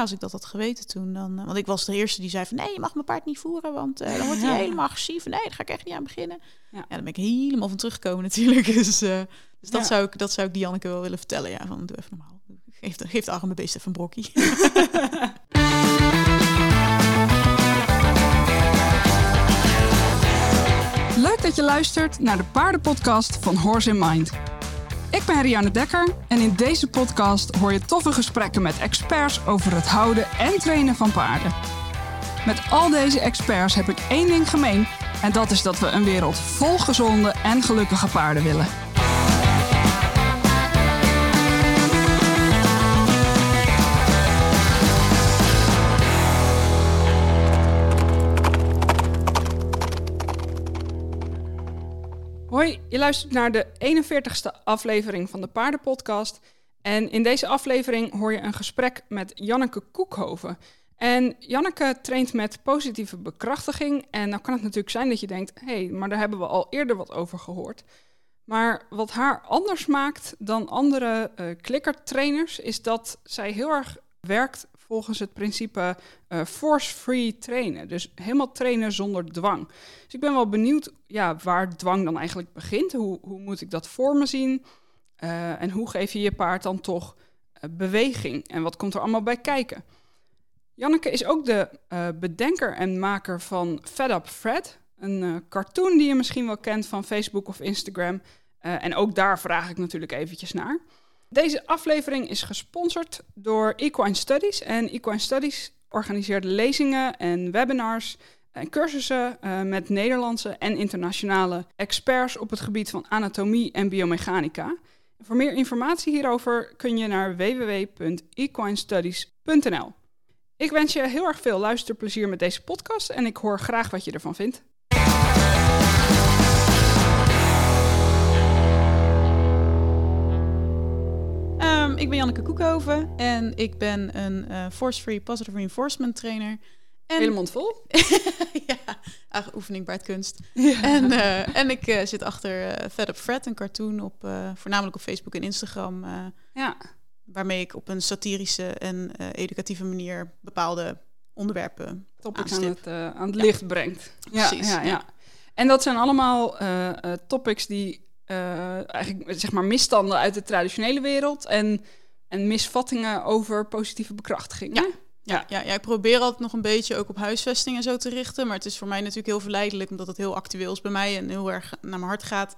ja, als ik dat had geweten toen, dan... eh, want ik was de eerste die zei van... nee, je mag mijn paard niet voeren, want eh, dan wordt hij helemaal agressief. Nee, daar ga ik echt niet aan beginnen. Ja. Ja, daar ben ik helemaal van teruggekomen natuurlijk. Dus, eh, dus dat, Ja. zou ik, dat zou ik Dianneke wel willen vertellen. Ja, van doe even normaal. Geef de, geef de arme beest even een brokkie. Leuk dat je luistert naar de paardenpodcast van Horse in Mind. Ik ben Rianne Dekker en in deze podcast hoor je toffe gesprekken met experts over het houden en trainen van paarden. Met al deze experts heb ik één ding gemeen en dat is dat we een wereld vol gezonde en gelukkige paarden willen. Hoi, je luistert naar de 41ste aflevering van de Paardenpodcast. En in deze aflevering hoor je een gesprek met Janneke Koekhoven. En Janneke traint met positieve bekrachtiging. En nou kan het natuurlijk zijn dat je denkt, hé, hey, maar daar hebben we al eerder wat over gehoord. Maar wat haar anders maakt dan andere eh klikkertrainers, is dat zij heel erg werkt volgens het principe eh, force-free trainen. Dus helemaal trainen zonder dwang. Dus ik ben wel benieuwd ja, waar dwang dan eigenlijk begint. Hoe, hoe moet ik dat voor me zien? Eh, en hoe geef je je paard dan toch eh, beweging? En wat komt er allemaal bij kijken? Janneke is ook de bedenker en maker van Fed Up Fred. Een cartoon die je misschien wel kent van Facebook of Instagram. En ook daar vraag ik natuurlijk eventjes naar. Deze aflevering is gesponsord door Equine Studies. En Equine Studies organiseert lezingen en webinars en cursussen eh, met Nederlandse en internationale experts op het gebied van anatomie en biomechanica. Voor meer informatie hierover kun je naar www.equinestudies.nl. Ik wens je heel erg veel luisterplezier met deze podcast en ik hoor graag wat je ervan vindt. Ik ben Janneke Koekhoven en ik ben een eh, force-free positive reinforcement trainer. En, Hele mond vol. ja, eigen oefening baardkunst. En, eh, en ik eh, zit achter Fed Up Fred, een cartoon op voornamelijk op Facebook en Instagram, Ja, waarmee ik op een satirische en educatieve manier bepaalde onderwerpen topics aan het, aan het Ja. licht brengt. Ja, Precies, ja, ja. ja. En dat zijn allemaal topics die eh, eigenlijk zeg maar misstanden uit de traditionele wereld en, en misvattingen over positieve bekrachtiging. Ja. Ja, ja, ja, ik probeer altijd nog een beetje ook op huisvesting en zo te richten. Maar het is voor mij natuurlijk heel verleidelijk, omdat het heel actueel is bij mij en heel erg naar mijn hart gaat,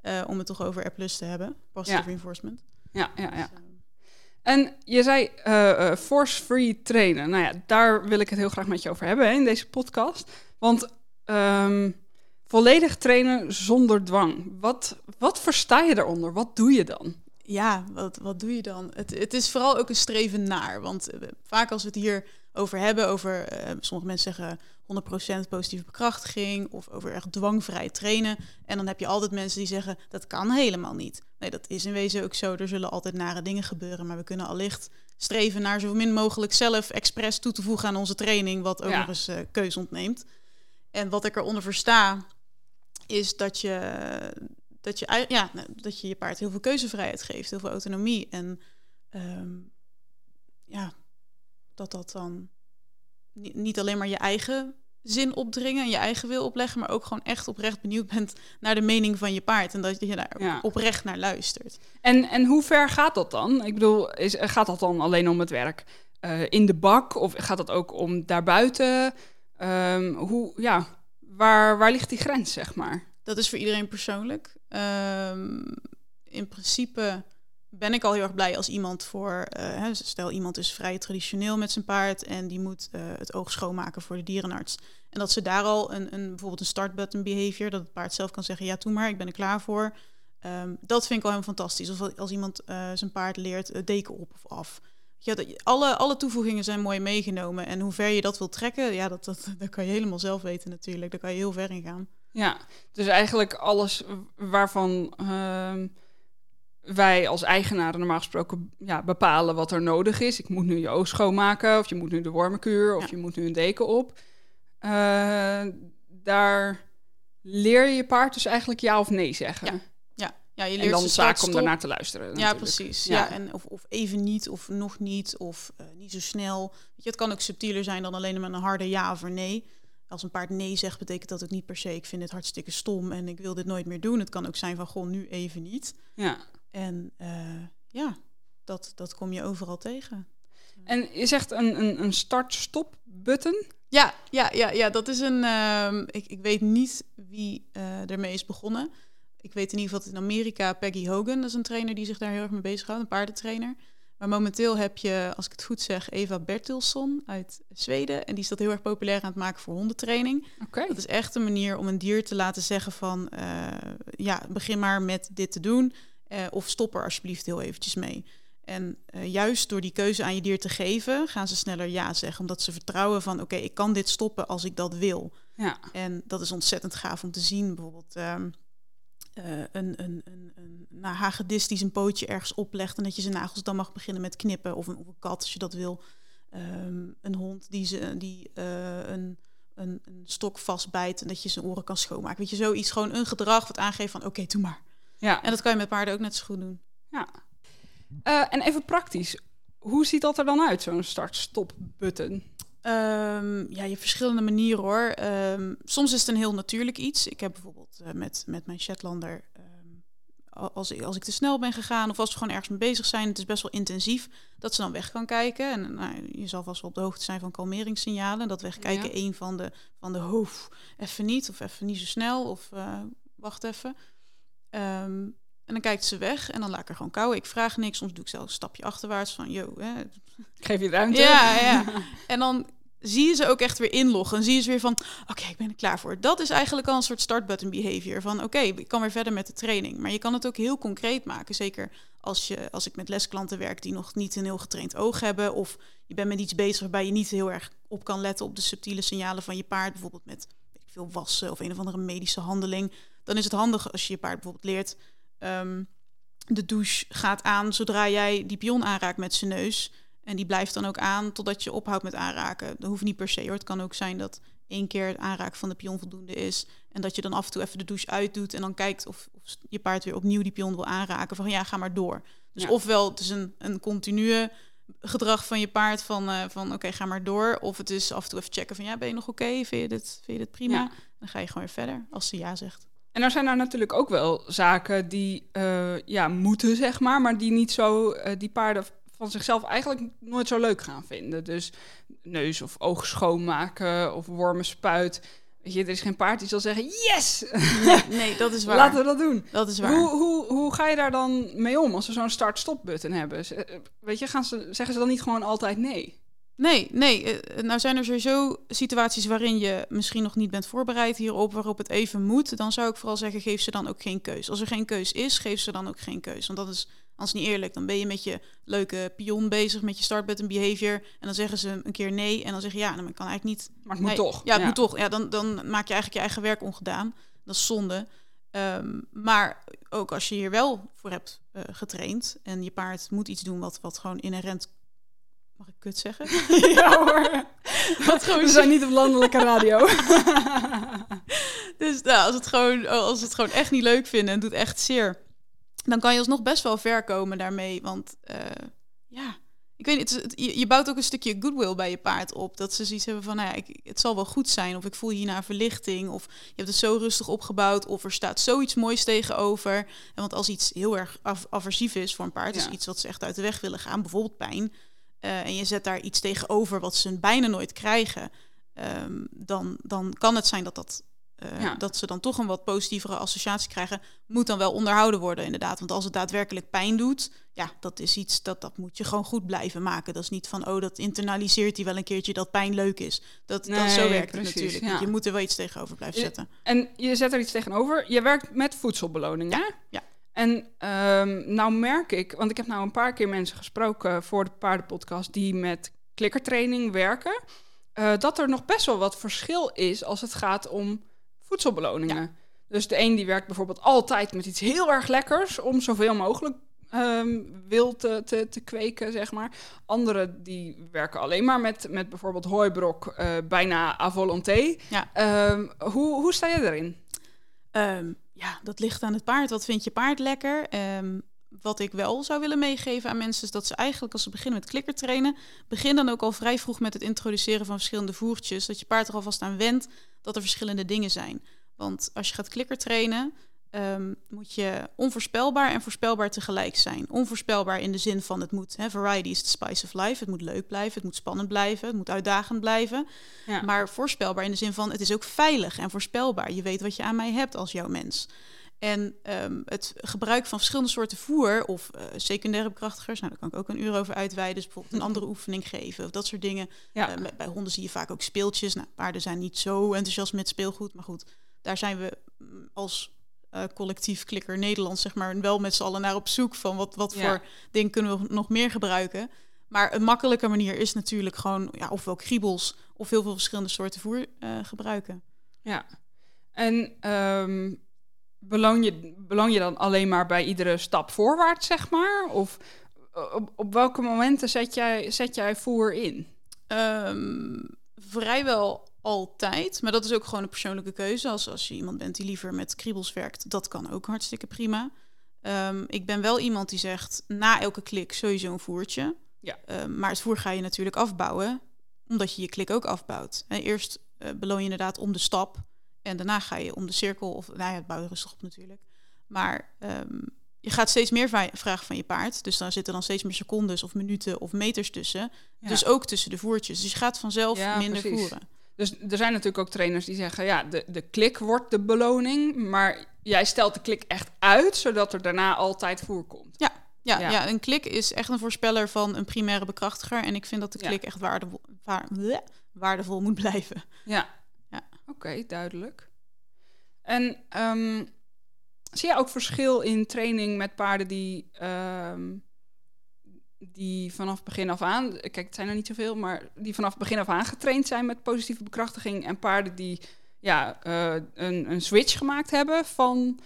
eh, om het toch over R te hebben. Positive Ja. reinforcement. ja, ja, ja. Dus, eh, En je zei force-free trainen. Nou ja, daar wil ik het heel graag met je over hebben hè, in deze podcast. Want ehm, volledig trainen zonder dwang. Wat, wat versta je daaronder? Wat doe je dan? ja, wat, wat doe je dan? Het, het is vooral ook een streven naar. Want eh, vaak als we het hier over hebben, over eh, sommige mensen zeggen 100% positieve bekrachtiging of over echt dwangvrij trainen. En dan heb je altijd mensen die zeggen dat kan helemaal niet. Nee, dat is in wezen ook zo. Er zullen altijd nare dingen gebeuren, maar we kunnen allicht streven naar zo min mogelijk zelf expres toe te voegen aan onze training, wat ook Ja. nog eens eh keus ontneemt. En wat ik eronder versta, is dat je, dat je, ja, nou, dat je je paard heel veel keuzevrijheid geeft, heel veel autonomie. En ehm, ja, dat dat dan niet, niet alleen maar je eigen zin opdringen en je eigen wil opleggen, maar ook gewoon echt oprecht benieuwd bent naar de mening van je paard en dat je daar Ja. oprecht naar luistert. En, en hoe ver gaat dat dan? Ik bedoel, is, gaat dat dan alleen om het werk eh, in de bak? Of gaat dat ook om daarbuiten? Ehm, hoe, ja, waar, waar ligt die grens, zeg maar? Dat is voor iedereen persoonlijk. Ehm, in principe ben ik al heel erg blij als iemand voor... eh, stel, iemand is vrij traditioneel met zijn paard... en die moet eh, het oog schoonmaken voor de dierenarts. En dat ze daar al een, een, bijvoorbeeld een start-button behavior... dat het paard zelf kan zeggen, ja, doe maar, ik ben er klaar voor. Ehm, dat vind ik al helemaal fantastisch. Of als iemand eh, zijn paard leert deken op of af. Ja, alle, alle toevoegingen zijn mooi meegenomen. En hoe ver je dat wil trekken, ja, dat, dat, dat kan je helemaal zelf weten natuurlijk. Daar kan je heel ver in gaan. Ja, dus eigenlijk alles waarvan ehm, wij als eigenaren normaal gesproken ja, bepalen wat er nodig is. Ik moet nu je oog schoonmaken, of je moet nu de wormenkuur, of Ja. je moet nu een deken op. Eh, daar leer je je paard dus eigenlijk ja of nee zeggen. Ja. Ja, je En leert dan ze zaak om daarnaar te luisteren. Ja, natuurlijk. precies. Ja. Ja. en of, of even niet, of nog niet, of eh, niet zo snel. Weet je, het kan ook subtieler zijn dan alleen maar een harde ja of nee. Als een paard nee zegt, betekent dat ook niet per se... ik vind het hartstikke stom en ik wil dit nooit meer doen. Het kan ook zijn van, goh, nu even niet. Ja. En eh, ja, dat, dat kom je overal tegen. En je zegt een, een, een start-stop button. Ja, ja, ja, ja dat is een... ehm, ik, ik weet niet wie eh ermee is begonnen. Ik weet in ieder geval dat in Amerika Peggy Hogan... dat is een trainer die zich daar heel erg mee bezighoudt, een paardentrainer... Maar momenteel heb je, als ik het goed zeg, Eva Bertilsson uit Zweden. En die is dat heel erg populair aan het maken voor hondentraining. Dat is echt een manier om een dier te laten zeggen van... eh, ja, begin maar met dit te doen. eh, of stop er alsjeblieft heel eventjes mee. En eh, juist door die keuze aan je dier te geven... gaan ze sneller ja zeggen. Omdat ze vertrouwen van... oké, ik kan dit stoppen als ik dat wil. Ja. En dat is ontzettend gaaf om te zien. Bijvoorbeeld ehm, eh, een, een, een, een nou, hagedis die zijn pootje ergens oplegt... en dat je zijn nagels dan mag beginnen met knippen. Of een, of een kat als je dat wil. Ehm, een hond die, ze, die eh, een, een, een stok vastbijt... en dat je zijn oren kan schoonmaken. Weet je, zoiets. Gewoon een gedrag wat aangeeft van... oké, doe maar. ja. En dat kan je met paarden ook net zo goed doen. ja. Eh, en even praktisch. Hoe ziet dat er dan uit, zo'n start-stop Ehm, ja, je hebt verschillende manieren hoor. Ehm, soms is het een heel natuurlijk iets. Ik heb bijvoorbeeld eh, met, met mijn Shetlander, ehm, als, ik, als ik te snel ben gegaan of als we gewoon ergens mee bezig zijn, het is best wel intensief, dat ze dan weg kan kijken. En nou, je zal vast wel op de hoogte zijn van kalmeringssignalen. Dat wegkijken Ja. een van de, van de hoofd, even niet of even niet zo snel of eh, wacht even. En dan kijkt ze weg en dan laat ik er gewoon kauwen. Ik vraag niks. Soms doe ik zelfs een stapje achterwaarts van, yo, hè, Ik geef je ruimte. ja, ja. En dan zie je ze ook echt weer inloggen. En zie je ze weer van, oké, ik ben er klaar voor. Dat is eigenlijk al een soort startbutton behavior. Van, oké, ik kan weer verder met de training. Maar je kan het ook heel concreet maken. Zeker als, je, als ik met lesklanten werk die nog niet een heel getraind oog hebben. Of je bent met iets bezig waarbij je niet heel erg op kan letten op de subtiele signalen van je paard. Bijvoorbeeld met weet ik veel wassen of een of andere medische handeling. Dan is het handig als je je paard bijvoorbeeld leert... ehm, de douche gaat aan zodra jij die pion aanraakt met zijn neus. En die blijft dan ook aan totdat je ophoudt met aanraken. Dat hoeft niet per se hoor. Het kan ook zijn dat één keer het aanraken van de pion voldoende is. En dat je dan af en toe even de douche uitdoet. En dan kijkt of, of je paard weer opnieuw die pion wil aanraken. Van ja, ga maar door. Dus Ja. ofwel het is een, een continue gedrag van je paard van, eh, van oké, ga maar door. Of het is af en toe even checken van ja, ben je nog oké? Vind, je dit, vind je dit prima? Ja. Dan ga je gewoon weer verder als ze ja zegt. En er zijn er natuurlijk ook wel zaken die eh, ja, moeten, zeg maar, maar die niet zo, eh, die paarden van zichzelf eigenlijk nooit zo leuk gaan vinden. Dus neus of oog schoonmaken of wormen spuit. Weet je, er is geen paard die zal zeggen, yes, Nee, dat is waar. laten we dat doen. Dat is waar. Hoe, hoe, hoe ga je daar dan mee om als we zo'n start-stop button hebben? Weet je, gaan ze, zeggen ze dan niet gewoon altijd nee? Nee, nee. eh, Nou zijn er sowieso situaties waarin je misschien nog niet bent voorbereid hierop, waarop het even moet. Dan zou ik vooral zeggen, geef ze dan ook geen keus. Als er geen keus is, geef ze dan ook geen keus. Want dat is anders niet eerlijk. Dan ben je met je leuke pion bezig, met je start button behavior. En dan zeggen ze een keer nee. En dan zeg je ja, dan kan eigenlijk niet. Maar het moet Nee, toch. Ja, het moet toch. Ja, dan, dan maak je eigenlijk je eigen werk ongedaan. Dat is zonde. Ehm, maar ook als je hier wel voor hebt eh, getraind en je paard moet iets doen wat, wat gewoon inherent. Mag ik kut zeggen? ja hoor. Wat gewoon We zijn niet op landelijke radio. Dus nou, als, het gewoon, als het gewoon echt niet leuk vinden en doet echt zeer, dan kan je alsnog best wel ver komen daarmee. Want eh, ja, ik weet niet, het, je, je bouwt ook een stukje goodwill bij je paard op. Dat ze zoiets hebben van, nou ja, ik, het zal wel goed zijn. Of ik voel hierna verlichting. Of je hebt het zo rustig opgebouwd. Of er staat zoiets moois tegenover. En want als iets heel erg af- aversief is voor een paard, Ja. dus iets wat ze echt uit de weg willen gaan, bijvoorbeeld pijn. eh, en je zet daar iets tegenover wat ze bijna nooit krijgen. ehm, dan, dan kan het zijn dat dat eh, Ja. dat ze dan toch een wat positievere associatie krijgen, moet dan wel onderhouden worden, inderdaad. Want als het daadwerkelijk pijn doet, ja, dat is iets dat, dat moet je gewoon goed blijven maken. Dat is niet van, oh, dat internaliseert hij wel een keertje dat pijn leuk is. Dat, dat zo Nee, werkt precies, het natuurlijk. ja. Je moet er wel iets tegenover blijven Je- zetten. En je zet er iets tegenover. Je werkt met voedselbeloningen. hè? ja. En ehm, nou merk ik, want ik heb nou een paar keer mensen gesproken voor de paardenpodcast die met klikkertraining werken, eh, dat er nog best wel wat verschil is als het gaat om voedselbeloningen. Dus de een die werkt bijvoorbeeld altijd met iets heel erg lekkers om zoveel mogelijk ehm wild te, te, te kweken, zeg maar. Anderen die werken alleen maar met, met bijvoorbeeld hooibrok, eh, bijna à volonté. Ja. Ehm, hoe, hoe sta je erin? Ehm, ja, dat ligt aan het paard. Wat vindt je paard lekker? Wat ik wel zou willen meegeven aan mensen is dat ze eigenlijk als ze beginnen met klikker trainen, begin dan ook al vrij vroeg met het introduceren van verschillende voertjes, dat je paard er alvast aan wendt dat er verschillende dingen zijn. Want als je gaat klikker trainen, Ehm, moet je onvoorspelbaar en voorspelbaar tegelijk zijn. Onvoorspelbaar in de zin van het moet, hè, variety is the spice of life. Het moet leuk blijven, het moet spannend blijven, het moet uitdagend blijven. Ja. Maar voorspelbaar in de zin van het is ook veilig en voorspelbaar. Je weet wat je aan mij hebt als jouw mens. En ehm, het gebruik van verschillende soorten voer of uh, secundaire bekrachtigers, nou, daar kan ik ook een uur over uitweiden. Dus bijvoorbeeld een andere oefening geven of dat soort dingen. Ja. Uh, bij honden zie je vaak ook speeltjes. Nou, paarden zijn niet zo enthousiast met speelgoed, maar goed, daar zijn we mm, als uh, collectief klikker Nederland, zeg maar, wel met z'n allen naar op zoek van wat, wat voor dingen kunnen we nog meer gebruiken. Maar een makkelijke manier is natuurlijk gewoon, ja, ofwel kriebels of heel veel verschillende soorten voer gebruiken. Ja, en um, beloon, je, beloon je dan alleen maar bij iedere stap voorwaarts, zeg maar? Of op, op welke momenten zet jij, zet jij voer in? Um, vrijwel altijd. Maar dat is ook gewoon een persoonlijke keuze. Als, als je iemand bent die liever met kriebels werkt, dat kan ook hartstikke prima. Um, ik ben wel iemand die zegt na elke klik sowieso een voertje. Ja. Um, maar het voer ga je natuurlijk afbouwen, omdat je je klik ook afbouwt. En eerst uh, beloon je inderdaad om de stap en daarna ga je om de cirkel. Of nou ja, het bouwen rustig op natuurlijk. Maar um, je gaat steeds meer vragen van je paard. Dus dan zitten dan steeds meer secondes of minuten of meters tussen. Ja. Dus ook tussen de voertjes. Dus je gaat vanzelf ja, minder precies. voeren. Dus er zijn natuurlijk ook trainers die zeggen, ja, de, de klik wordt de beloning, maar jij stelt de klik echt uit, zodat er daarna altijd voer komt. Ja, ja, ja. ja een klik is echt een voorspeller van een primaire bekrachtiger. En ik vind dat de klik echt waardevol, waar, waardevol moet blijven. Ja, okay, duidelijk. En um, zie je ook verschil in training met paarden die um, die vanaf begin af aan, kijk, het zijn er niet zoveel, maar die vanaf begin af aan getraind zijn met positieve bekrachtiging. En paarden die ja, uh, een, een switch gemaakt hebben van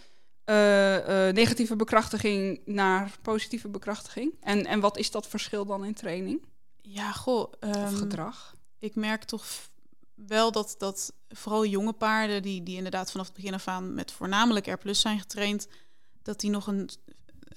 uh, uh, negatieve bekrachtiging naar positieve bekrachtiging. En, en wat is dat verschil dan in training? Ja, goh. Um, of gedrag? Ik merk toch wel dat, dat vooral jonge paarden, die, die inderdaad vanaf het begin af aan met voornamelijk R plus zijn getraind, dat die nog een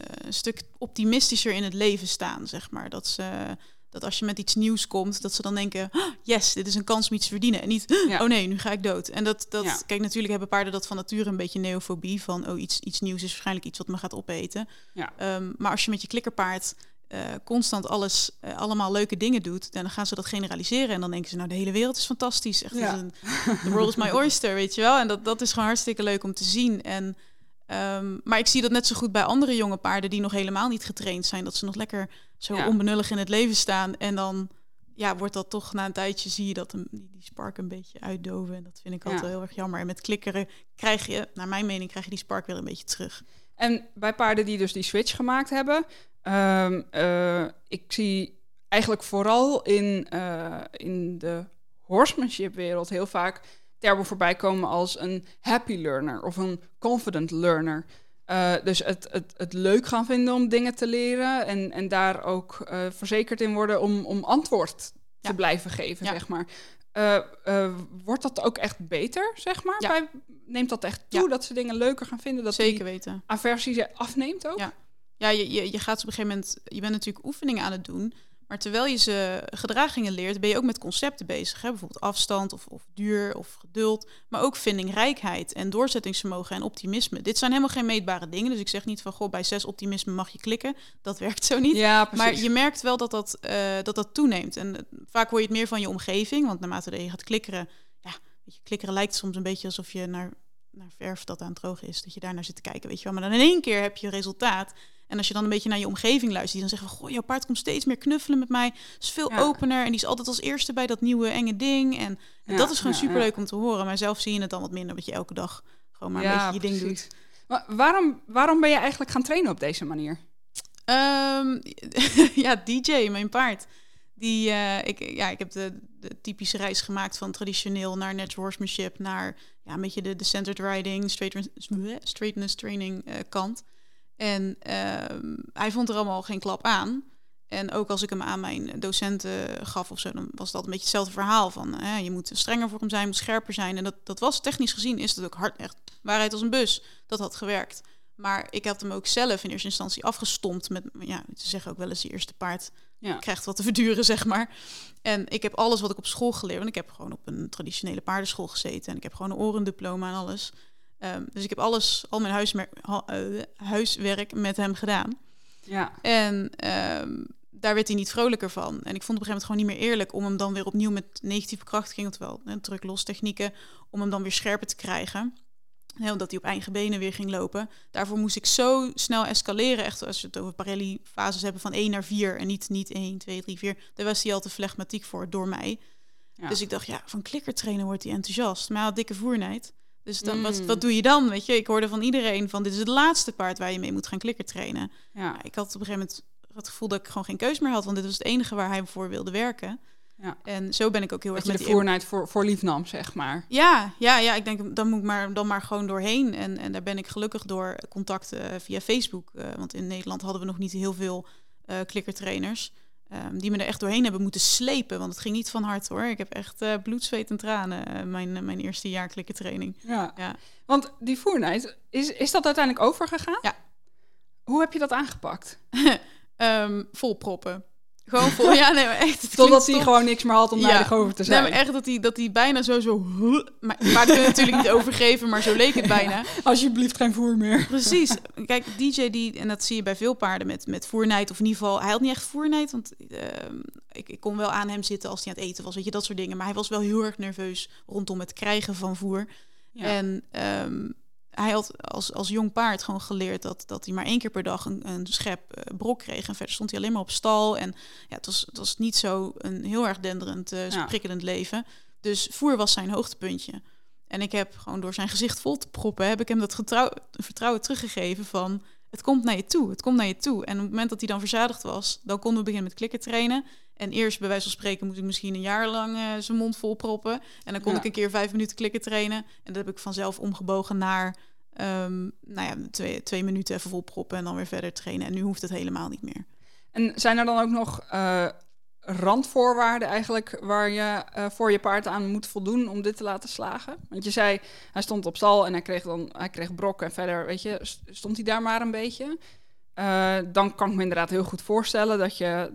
eh, een stuk optimistischer in het leven staan, zeg maar. Dat ze dat als je met iets nieuws komt, dat ze dan denken: oh, yes, dit is een kans om iets te verdienen. En niet, oh nee, nu ga ik dood. En dat, dat kijk, natuurlijk hebben paarden dat van nature een beetje neofobie. Van oh, iets, iets nieuws is waarschijnlijk iets wat me gaat opeten. Ja. Um, maar als je met je klikkerpaard uh, constant alles, uh, allemaal leuke dingen doet, dan gaan ze dat generaliseren. En dan denken ze, nou, de hele wereld is fantastisch. Echt, ja. een, the world is my oyster, weet je wel. En dat, dat is gewoon hartstikke leuk om te zien. En Um, maar ik zie dat net zo goed bij andere jonge paarden die nog helemaal niet getraind zijn. Dat ze nog lekker zo ja. onbenullig in het leven staan. En dan ja, wordt dat toch na een tijdje zie je dat een, die, die spark een beetje uitdoven. En dat vind ik altijd ja. heel erg jammer. En met klikkeren krijg je, naar mijn mening, krijg je die spark weer een beetje terug. En bij paarden die dus die switch gemaakt hebben, um, uh, ik zie eigenlijk vooral in, uh, in de horsemanship wereld heel vaak termen voorbij komen als een happy learner of een confident learner. Uh, dus het, het, het leuk gaan vinden om dingen te leren en, en daar ook uh, verzekerd in worden om, om antwoord ja. te blijven geven, ja. zeg maar. Uh, wordt dat ook echt beter, zeg maar? Ja. Bij, neemt dat echt toe dat ze dingen leuker gaan vinden? Dat Zeker weten. Aversie afneemt ook? Ja, ja je, je, je gaat op een gegeven moment... Je bent natuurlijk oefeningen aan het doen... Maar terwijl je ze gedragingen leert, ben je ook met concepten bezig. Hè? Bijvoorbeeld afstand of, of duur of geduld. Maar ook vindingrijkheid en doorzettingsvermogen en optimisme. Dit zijn helemaal geen meetbare dingen. Dus ik zeg niet van, goh, bij zes optimisme mag je klikken. Dat werkt zo niet. Ja, maar je merkt wel dat dat, uh, dat, dat toeneemt. En uh, vaak hoor je het meer van je omgeving. Want naarmate je gaat klikkeren... Ja, je, klikkeren lijkt soms een beetje alsof je naar, naar verf dat aan het drogen is. Dat je daar naar zit te kijken, weet je wel. Maar dan in één keer heb je resultaat... En als je dan een beetje naar je omgeving luistert, die dan zeggen: Goh, jouw paard komt steeds meer knuffelen met mij. Is veel ja. opener. En die is altijd als eerste bij dat nieuwe enge ding. En, en ja, dat is gewoon ja, superleuk om te horen. Maar zelf zie je het dan wat minder, wat je elke dag gewoon maar een beetje je precies. ding doet. Maar waarom, waarom ben je eigenlijk gaan trainen op deze manier? Um, ja, DJ, mijn paard. Die, uh, ik, ja, ik heb de, de, typische reis gemaakt van traditioneel naar natural horsemanship, naar ja, een beetje de, de centered riding, straight, straightness training uh, kant. En uh, hij vond er allemaal geen klap aan. En ook als ik hem aan mijn docenten gaf of zo, dan was dat een beetje hetzelfde verhaal. Van je moet strenger voor hem zijn, moet scherper zijn. En dat, dat was technisch gezien, is dat ook hard, echt waarheid als een bus. Dat had gewerkt. Maar ik heb hem ook zelf in eerste instantie afgestompt met, ja, ze zeggen ook wel eens, die eerste paard ja. krijgt wat te verduren, zeg maar. En ik heb alles wat ik op school geleerd, want ik heb gewoon op een traditionele paardenschool gezeten en ik heb gewoon een orendiploma en alles. Um, dus ik heb alles, al mijn huismerk, uh, huiswerk met hem gedaan. Ja. En um, daar werd hij niet vrolijker van. En ik vond op een gegeven moment gewoon niet meer eerlijk om hem dan weer opnieuw met negatieve krachtiging, oftewel druk los technieken, om hem dan weer scherper te krijgen. Heel omdat hij op eigen benen weer ging lopen. Daarvoor moest ik zo snel escaleren. Echt als je het over Parelli-fases hebben van 1 naar 4 en niet, niet 1, 2, 3, 4. Daar was hij al te flegmatiek voor door mij. Ja. Dus ik dacht, ja, van klikkertrainen wordt hij enthousiast. Maar hij had dikke voernijd. Dus dan, mm. wat, wat doe je dan? Weet je, ik hoorde van iedereen van dit is het laatste paard waar je mee moet gaan klikkertrainen. Ja. ik had op een gegeven moment het gevoel dat ik gewoon geen keus meer had, want dit was het enige waar hij voor wilde werken. Ja. En zo ben ik ook heel erg met de voernijd voor, voor lief nam, zeg maar. Ja, ja, ja, ik denk dan moet ik maar, dan maar gewoon doorheen. En, en daar ben ik gelukkig door contacten via Facebook. Uh, want in Nederland hadden we nog niet heel veel uh, klikkertrainers. Um, die me er echt doorheen hebben moeten slepen. Want het ging niet van hart hoor. Ik heb echt uh, bloed, zweet en tranen mijn, mijn eerste jaar klikkertraining. Ja. ja. Want die voernijd, is, is dat uiteindelijk overgegaan? Ja. Hoe heb je dat aangepakt? um, vol proppen. Gewoon vol. Ja, nee, maar echt. Totdat hij gewoon niks meer had om ja. over te zijn. Nee, maar echt dat hij, dat hij bijna zo zo... Maar, maar dat kun je natuurlijk niet overgeven, maar zo leek het bijna. Alsjeblieft geen voer meer. Precies. Kijk, DJ die, en dat zie je bij veel paarden met, met voernijd, of in ieder geval... Hij had niet echt voernijd, want uh, ik, ik kon wel aan hem zitten als hij aan het eten was, weet je, dat soort dingen. Maar hij was wel heel erg nerveus rondom het krijgen van voer. Ja. En um, hij had als, als jong paard gewoon geleerd dat, dat hij maar één keer per dag een, een schep uh, brok kreeg. En verder stond hij alleen maar op stal. En ja, het was, het was niet zo een heel erg denderend, uh, prikkelend leven. Dus voer was zijn hoogtepuntje. En ik heb gewoon door zijn gezicht vol te proppen, heb ik hem dat vertrouwen teruggegeven van het komt naar je toe, het komt naar je toe. En op het moment dat hij dan verzadigd was, dan konden we beginnen met klikken trainen. En eerst, bij wijze van spreken, moest ik misschien een jaar lang uh, zijn mond vol proppen. En dan kon ik een keer vijf minuten klikken trainen. En dat heb ik vanzelf omgebogen naar um, nou ja, twee, twee minuten even vol proppen en dan weer verder trainen. En nu hoeft het helemaal niet meer. En zijn er dan ook nog uh, randvoorwaarden eigenlijk waar je uh, voor je paard aan moet voldoen om dit te laten slagen? Want je zei, hij stond op stal en hij kreeg dan hij kreeg brok en verder, weet je, stond hij daar maar een beetje. Uh, dan kan ik me inderdaad heel goed voorstellen dat je,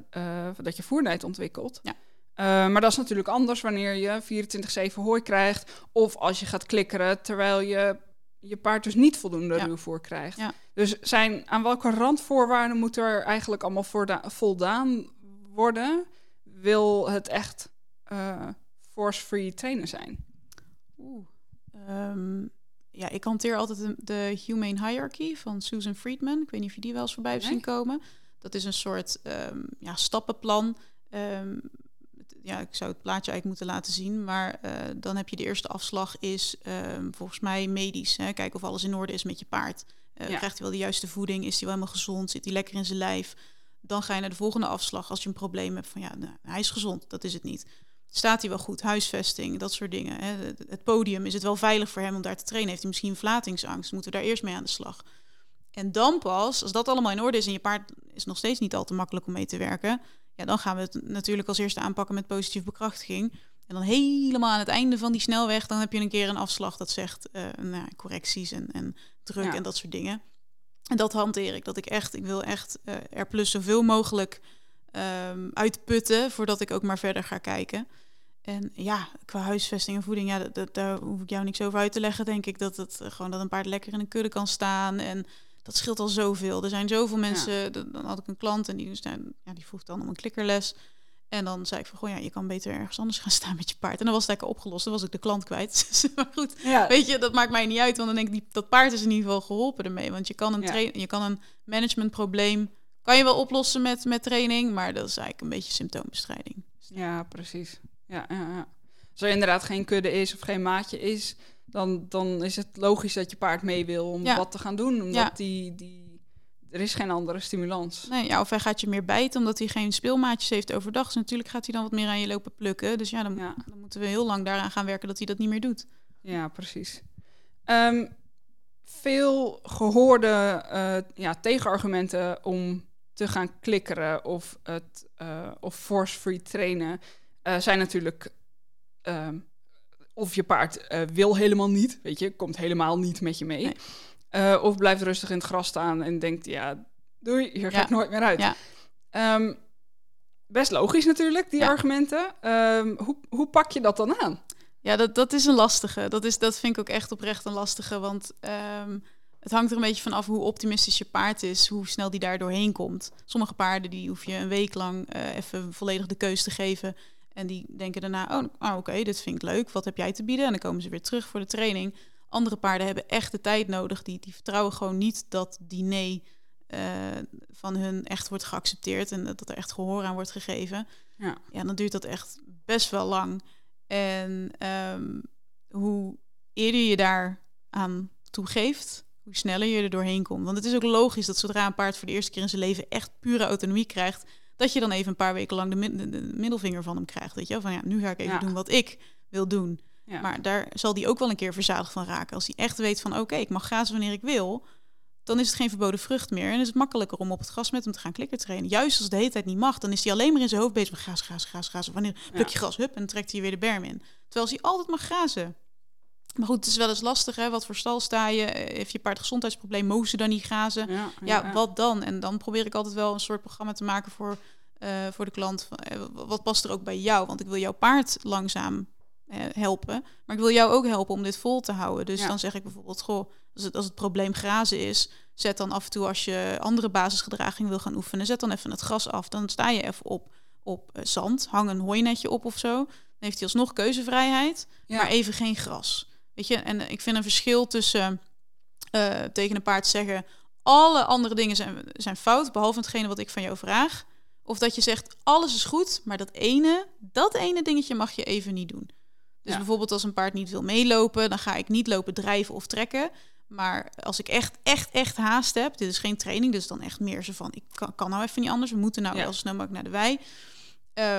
dat je ontwikkelt. Ja. Uh, maar dat is natuurlijk anders wanneer je 24-7 hooi krijgt. Of als je gaat klikkeren terwijl je je paard dus niet voldoende ja. ruwvoer krijgt. Dus zijn, aan welke randvoorwaarden moet er eigenlijk allemaal voldaan worden? Wil het echt uh, force-free trainen zijn? Oeh. Um, ja, ik hanteer altijd de, de, Humane Hierarchy van Susan Friedman. Ik weet niet of je die wel eens voorbij hebt zien komen. Dat is een soort um, ja, stappenplan. Um, ja, ik zou het plaatje eigenlijk moeten laten zien. Maar uh, dan heb je de eerste afslag is uh, volgens mij medisch. Hè? Kijken of alles in orde is met je paard. Uh, ja. Krijgt hij wel de juiste voeding? Is hij wel helemaal gezond? Zit hij lekker in zijn lijf? Dan ga je naar de volgende afslag als je een probleem hebt van ja, nou, hij is gezond, dat is het niet. Staat hij wel goed? Huisvesting, dat soort dingen. Hè? Het podium, is het wel veilig voor hem om daar te trainen? Heeft hij misschien verlatingsangst? Moeten we daar eerst mee aan de slag? En dan pas, als dat allemaal in orde is en je paard is nog steeds niet al te makkelijk om mee te werken, ja, dan gaan we het natuurlijk als eerste aanpakken met positieve bekrachtiging. En dan helemaal aan het einde van die snelweg, dan heb je een keer een afslag dat zegt uh, nou, correcties en, en druk en dat soort dingen. En dat hanteer ik. Dat ik echt, ik wil echt uh, er plus zoveel mogelijk um, uitputten voordat ik ook maar verder ga kijken. En ja, qua huisvesting en voeding, ja, dat, daar hoef ik jou niks over uit te leggen, denk ik. Dat het gewoon dat een paard lekker in een kudde kan staan en dat scheelt al zoveel. Er zijn zoveel mensen. Dan had ik een klant en die, ja, die vroeg dan om een klikkerles. En dan zei ik van, goh ja, je kan beter ergens anders gaan staan met je paard. En dan was het lekker opgelost. Dan was ik de klant kwijt. maar goed, ja. weet je, dat maakt mij niet uit. Want dan denk ik, die, dat paard is in ieder geval geholpen ermee. Want je kan een, ja. je kan een managementprobleem, kan je wel oplossen met, met training. Maar dat is eigenlijk een beetje symptoombestrijding. Ja, precies. Ja, ja, ja. Als er inderdaad geen kudde is of geen maatje is, dan, dan is het logisch dat je paard mee wil om wat te gaan doen. Omdat die, die, er is geen andere stimulans. Nee, ja, of hij gaat je meer bijten omdat hij geen speelmaatjes heeft overdag. Dus natuurlijk gaat hij dan wat meer aan je lopen plukken. Dus ja, dan, dan moeten we heel lang daaraan gaan werken dat hij dat niet meer doet. Ja, precies. Um, veel gehoorde uh, ja, tegenargumenten om te gaan klikkeren of, het, uh, of force-free trainen uh, zijn natuurlijk. Ehm, of je paard uh, wil helemaal niet, weet je, komt helemaal niet met je mee. Nee. of blijft rustig in het gras staan en denkt, ja, doei, hier ga ik nooit meer uit. Ja. Um, best logisch natuurlijk, die argumenten. Um, hoe, hoe pak je dat dan aan? Ja, dat, dat is een lastige. Dat, is, dat vind ik ook echt oprecht een lastige. Want um, het hangt er een beetje van af hoe optimistisch je paard is, hoe snel die daar doorheen komt. Sommige paarden die hoef je een week lang uh, even volledig de keus te geven. En die denken daarna, oh, oh oké, dit vind ik leuk. Wat heb jij te bieden? En dan komen ze weer terug voor de training. Andere paarden hebben echt de tijd nodig. Die, die vertrouwen gewoon niet dat diner uh, van hun echt wordt geaccepteerd en dat er echt gehoor aan wordt gegeven. Ja, ja dan duurt dat echt best wel lang. En um, hoe eerder je daar aan toegeeft, hoe sneller je er doorheen komt. Want het is ook logisch dat zodra een paard voor de eerste keer in zijn leven echt pure autonomie krijgt, dat je dan even een paar weken lang de, de, middelvinger van hem krijgt. Weet je, van ja, nu ga ik even doen wat ik wil doen. Ja. Maar daar zal die ook wel een keer verzadigd van raken. Als hij echt weet van oké, ik mag grazen wanneer ik wil, dan is het geen verboden vrucht meer. En is het makkelijker om op het gras met hem te gaan klikker trainen. Juist als het de hele tijd niet mag, dan is hij alleen maar in zijn hoofd bezig met grazen, grazen, grazen, grazen. Wanneer pluk je gras, hup, en dan trekt hij weer de berm in. Terwijl als hij altijd mag grazen. Maar goed, het is wel eens lastig, hè? Wat voor stal sta je? Heeft je paard gezondheidsprobleem? Mogen ze dan niet grazen? Ja, ja, wat dan? En dan probeer ik altijd wel een soort programma te maken voor, uh, voor de klant. Uh, wat past er ook bij jou? Want ik wil jouw paard langzaam uh, helpen. Maar ik wil jou ook helpen om dit vol te houden. Dus dan zeg ik bijvoorbeeld, goh, als het, als het probleem grazen is, zet dan af en toe als je andere basisgedraging wil gaan oefenen, zet dan even het gras af. Dan sta je even op, op zand, hang een hooinetje op of zo. Dan heeft hij alsnog keuzevrijheid, maar even geen gras. Weet je, en ik vind een verschil tussen uh, tegen een paard zeggen: alle andere dingen zijn, zijn fout, behalve hetgene wat ik van jou vraag. Of dat je zegt: alles is goed, maar dat ene, dat ene dingetje mag je even niet doen. Dus bijvoorbeeld als een paard niet wil meelopen, dan ga ik niet lopen drijven of trekken. Maar als ik echt, echt, echt haast heb, dit is geen training, dus dan echt meer zo van: ik kan, kan nou even niet anders, we moeten nou ja. wel snel mogelijk naar de wei.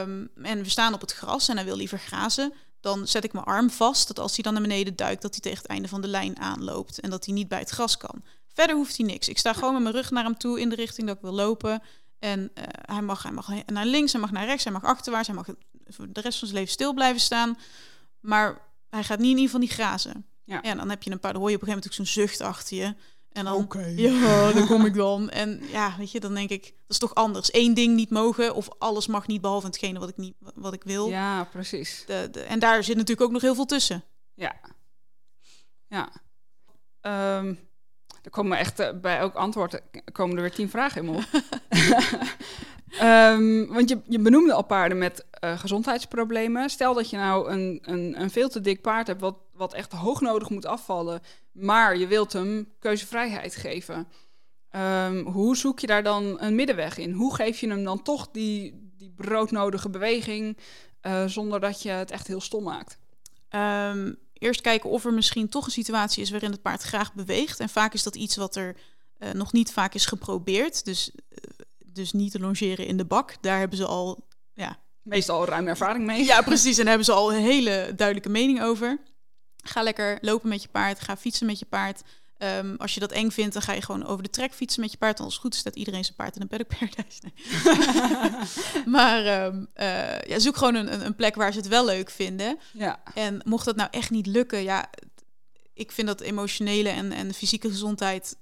Um, en we staan op het gras en hij wil liever grazen dan zet ik mijn arm vast. Dat als hij dan naar beneden duikt, dat hij tegen het einde van de lijn aanloopt. En dat hij niet bij het gras kan. Verder hoeft hij niks. Ik sta gewoon met mijn rug naar hem toe in de richting dat ik wil lopen. En uh, hij, mag, hij mag naar links, hij mag naar rechts, hij mag achterwaarts. Hij mag voor de rest van zijn leven stil blijven staan. Maar hij gaat niet in ieder geval niet grazen. Ja. En dan heb je een paar, dan hoor je op een gegeven moment ook zo'n zucht achter je. En dan, okay. ja, dan kom ik dan. En ja, weet je, dan denk ik, dat is toch anders. Eén ding niet mogen of alles mag niet behalve hetgene wat ik niet, wat ik wil. Ja, precies. De, de, en daar zit natuurlijk ook nog heel veel tussen. Ja. Ja. Um, er komen echt uh, bij elk antwoord komen er weer tien vragen in me op. um, want je, je benoemde al paarden met uh, gezondheidsproblemen. Stel dat je nou een, een, een veel te dik paard hebt wat, wat echt hoog nodig moet afvallen, maar je wilt hem keuzevrijheid geven. Um, hoe zoek je daar dan een middenweg in? Hoe geef je hem dan toch die, die broodnodige beweging uh, zonder dat je het echt heel stom maakt? Um, eerst kijken of er misschien toch een situatie is waarin het paard graag beweegt. En vaak is dat iets wat er uh, nog niet vaak is geprobeerd. Dus, uh, dus niet te longeren in de bak. Daar hebben ze al ja, meestal ruim ervaring mee. Ja, precies. En daar hebben ze al een hele duidelijke mening over. Ga lekker lopen met je paard. Ga fietsen met je paard. Um, als je dat eng vindt, dan ga je gewoon over de trek fietsen met je paard. Als het goed staat iedereen zijn paard in een paddock paradise. Nee. maar um, uh, ja, zoek gewoon een, een, plek waar ze het wel leuk vinden. Ja. En mocht dat nou echt niet lukken, ja, ik vind dat emotionele en, en fysieke gezondheid